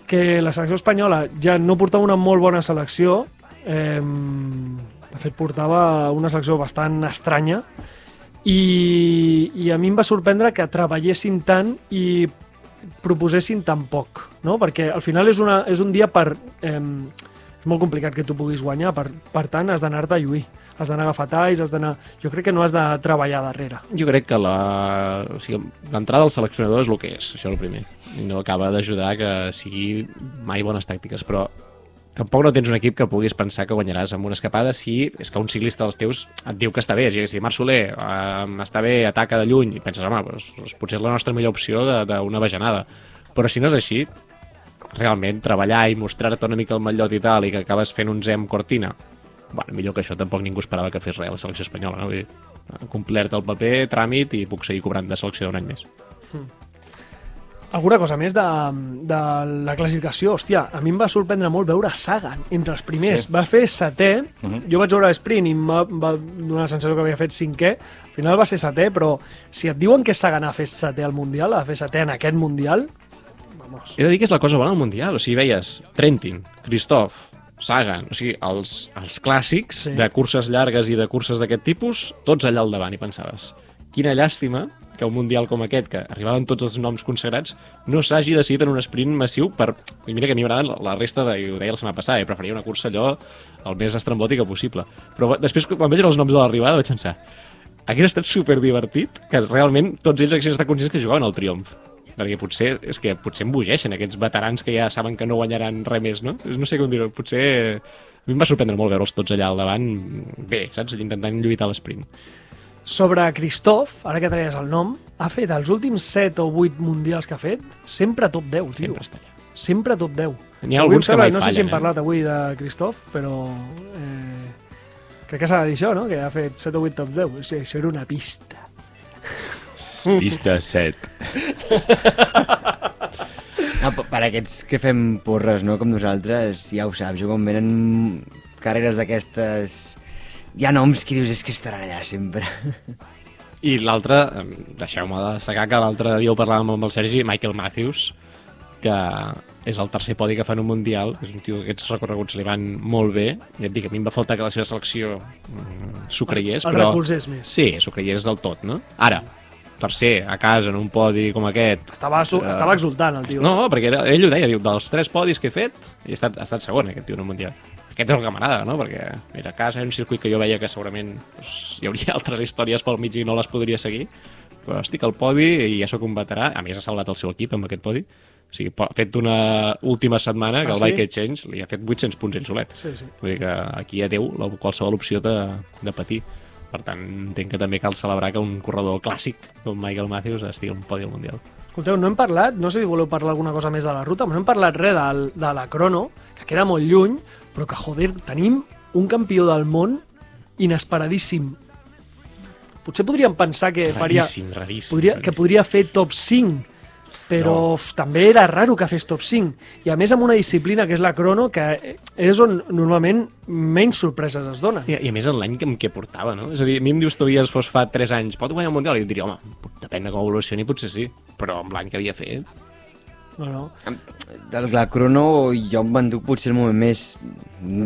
Que la selecció espanyola ja no portava una molt bona selecció. Eh, de fet, portava una selecció bastant estranya. I, I a mi em va sorprendre que treballessin tant i proposessin tan poc, no? Perquè al final és, una, és un dia per... Eh, és molt complicat que tu puguis guanyar, per, per tant has d'anar-te a lluir, has d'anar a agafar talls, has d'anar... Jo crec que no has de treballar darrere. Jo crec que la... o sigui, l'entrada del seleccionador és el que és, això és el primer. I no acaba d'ajudar que sigui mai bones tàctiques, però tampoc no tens un equip que puguis pensar que guanyaràs amb una escapada si és que un ciclista dels teus et diu que està bé. Si Marc Soler eh, està bé, ataca de lluny, i penses, home, doncs, doncs potser és la nostra millor opció d'una bajanada. Però si no és així, realment treballar i mostrar-te una mica el mallot i tal, i que acabes fent un zem cortina, bueno, millor que això tampoc ningú esperava que fes res a la selecció espanyola, no? Vull dir, complert el paper, tràmit, i puc seguir cobrant de selecció d'un any més. Alguna cosa més de, de la classificació? Hòstia, a mi em va sorprendre molt veure Sagan entre els primers. Sí. Va fer setè, Mhm. jo vaig veure sprint i em va, va donar la sensació que havia fet cinquè. Al final va ser setè, però si et diuen que Sagan ha fet setè al Mundial, ha fer setè en aquest Mundial, vamos. He de dir que és la cosa bona al Mundial, o sigui, veies Trentin, Christoph, Sagan, o sigui, els, els clàssics sí. de curses llargues i de curses d'aquest tipus, tots allà al davant, i pensaves, quina llàstima que un Mundial com aquest, que arribaven tots els noms consagrats, no s'hagi decidit en un sprint massiu per... I mira que a mi m'agraden la- resta, de, ho deia la setmana passada, eh? preferia una cursa allò el més estrambòtica possible. Però després, quan veig els noms de l'arribada, vaig pensar, hauria estat super divertit que realment tots ells haguessin estat conscients que jugaven al triomf perquè potser, és que potser embogeixen aquests veterans que ja saben que no guanyaran res més, no? No sé com dir-ho, potser... A mi em va sorprendre molt veure'ls tots allà al davant, bé, saps? Intentant lluitar l'esprint. Sobre Christoph, ara que traies el nom, ha fet els últims 7 o 8 mundials que ha fet, sempre top 10, tio. Sempre està allà. Sempre top 10. N'hi ha Avui alguns que mai No sé si hem fallen, eh? parlat avui de Christoph, però... Eh, crec que s'ha de dir això, no? Que ha fet 7 o 8 top 10. O sigui, això era una pista. Pista 7. No, per aquests que fem porres, no?, com nosaltres, ja ho saps, jo quan venen carreres d'aquestes... Hi ha noms que dius, és que estaran allà sempre. I l'altre, deixeu-me destacar que l'altre dia ho parlàvem amb el Sergi, Michael Matthews, que és el tercer podi que fa en un Mundial, és un tio que aquests recorreguts li van molt bé, i et dic, a mi em va faltar que la seva selecció mm, s'ho creiés, El però... recolzés més. Sí, s'ho creiés del tot, no? Ara, tercer, a casa, en un podi com aquest... Estava, su Eh, estava exultant, el tio. No, perquè era, ell ho deia, diu, dels tres podis que he fet, i ha estat, ha estat segon, aquest tio, en un Mundial. Aquest és el que m'agrada, no? Perquè era a casa, era un circuit que jo veia que segurament doncs, hi hauria altres històries pel mig i no les podria seguir, però estic al podi i ja sóc un veterà. A més, ha salvat el seu equip amb aquest podi. O sigui, ha fet una última setmana que Ah, el sí? Bike Exchange li ha fet 800 punts ell solet. Sí, sí. Vull dir que aquí Déu la, qualsevol opció de, de patir. Per tant, entenc que també cal celebrar que un corredor clàssic com Michael Matthews estigui al podi al Mundial. Escolteu, no hem parlat, no sé si voleu parlar alguna cosa més de la ruta, però no hem parlat res del, de la crono, que queda molt lluny, però que, joder, tenim un campió del món inesperadíssim. Potser podríem pensar que faria... Raríssim, raríssim. Podria, que raríssim. podria fer top 5, però No. no. també era raro que fes top 5. I a més amb una disciplina que és la crono, que és on normalment menys sorpreses es donen. I, I a més en l'any que, en què portava, no? És a dir, a mi em dius Tobias fos fa 3 anys, pot guanyar el Mundial? I jo diria, home, depèn de com evolucioni, potser sí. Però amb l'any que havia fet... No, no. Del la crono jo em m'enduc potser el moment més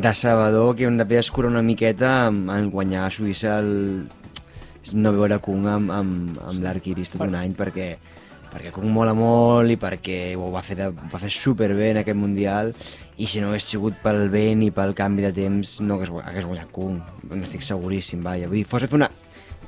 decebedor que hem de escurar una miqueta en, en guanyar a Suïssa el... no veure Kung amb, amb, amb l'Arquiris tot un any perquè perquè Kung mola molt i perquè ho va fer, de, va fer superbé en aquest Mundial. I si no hagués sigut pel vent i pel canvi de temps no hagués, hagués guanyat Kung n'estic seguríssim, vaja. Vull dir, fos a fer una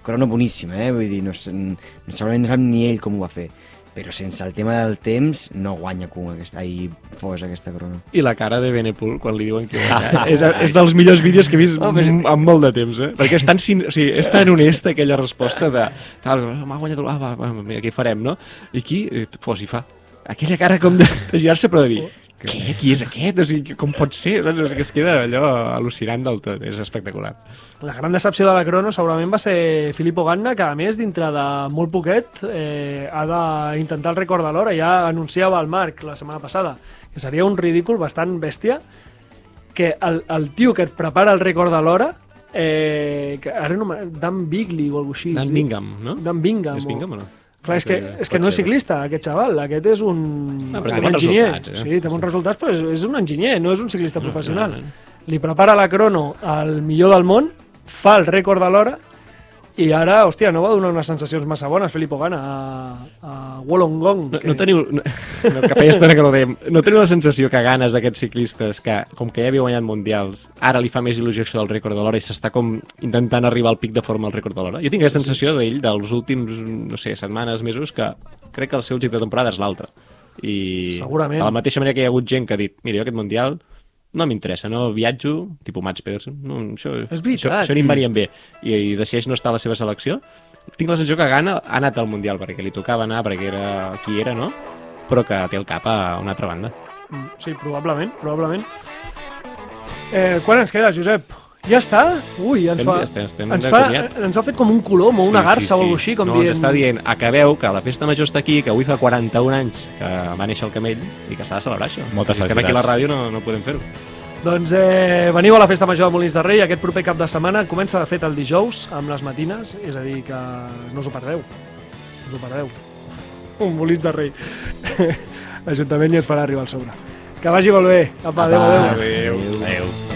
crono boníssima, eh? vull dir, no, segurament no sap ni ell com ho va fer però sense el tema del temps no guanya Kung aquesta, ai, fos aquesta crono. I la cara de Benepul quan li diuen que guanya. és, és dels millors vídeos que he vist Oh, però amb, amb molt de temps, eh? Perquè és tan, sin... o sigui, és tan honesta aquella resposta de... Tal, m'ha guanyat... el- Ah, va, va, mira, què farem, no? I aquí, eh, fos i fa. Aquella cara com de, de girar-se, però de dir... què? Qui és aquest? O sigui, com pot ser? Saps? O sigui, es queda allò al·lucinant del tot, és espectacular. La gran decepció de la crono segurament va ser Filippo Ganna, que a més, dintre de molt poquet, eh, ha d'intentar el rècord de l'hora. Ja anunciava el Marc la setmana passada que seria un ridícul bastant bèstia que el, el tio que et prepara el rècord de l'hora eh, que ara no Dan Bigley o alguna així. Dan. Bingham, no? Dan Bingham. És o- Bingham o no? Clar, és que, és que no és ciclista, aquest xaval. Aquest és un, Ah, però té un enginyer. resultats, eh? Sí, té bons resultats, però és, és un enginyer, no és un ciclista professional. no, no. Li prepara la crono al millor del món, fa el rècord de l'hora, i ara, hòstia, no va donar unes sensacions massa bones, Filippo Ganna, a, a Wollongong. No, no teniu... No, no, que feia estona que no dèiem. No teniu la sensació que ganes d'aquests ciclistes que, com que ja havia guanyat mundials, ara li fa més il·lusió això del rècord de l'hora i s'està com intentant arribar al pic de forma al rècord de l'hora? Jo tinc aquesta sensació d'ell dels últims, no sé, setmanes, mesos, que crec que el seu objectiu de temporada és l'altre. I Segurament. de la mateixa manera que hi ha hagut gent que ha dit mira, jo aquest mundial no m'interessa, no viatjo, tipus Mats Pedersen, no, això, És veritat. això, això ni em varien bé, i, i decideix no estar a la seva selecció, tinc la sensació que Gana ha anat al Mundial perquè li tocava anar, perquè era qui era, no? Però que té el cap a una altra banda. Mm, Sí, probablement, probablement. Eh, quan ens queda, Josep? Ja està? Ui, ens Estem- fa, estem- estem ens, de fa, ens ha fet com un colom o una garça o alguna així, com no, dient... ens està dient, acabeu, que la festa major està aquí, que avui fa 41 anys que va néixer el camell i que s'ha de celebrar això. Moltes si estem aquí a la ràdio no, no podem fer-ho. Doncs eh, veniu a la Festa Major de Molins de Rei aquest proper cap de setmana. Comença de fet el dijous amb les matines, és a dir, que no us ho perdeu. No us ho perdeu. Un Molins de Rei. L'Ajuntament ni ens farà arribar al sobre. Que vagi molt bé. Apa, adéu, adéu. Adéu. Adéu.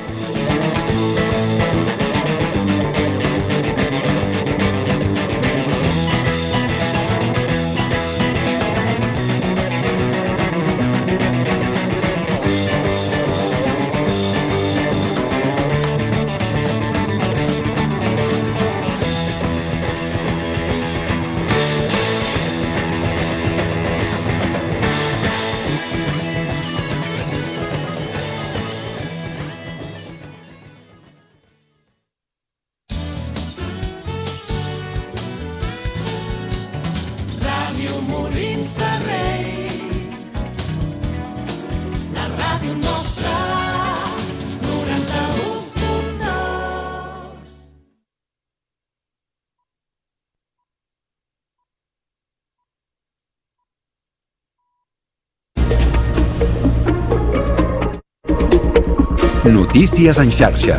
Notícies en xarxa.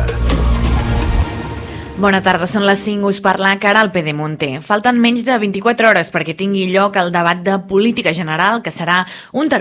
Bona tarda, són les 5, us parla Cara al Pedemonte. Falten menys de 24 hores perquè tingui lloc el debat de política general, que serà un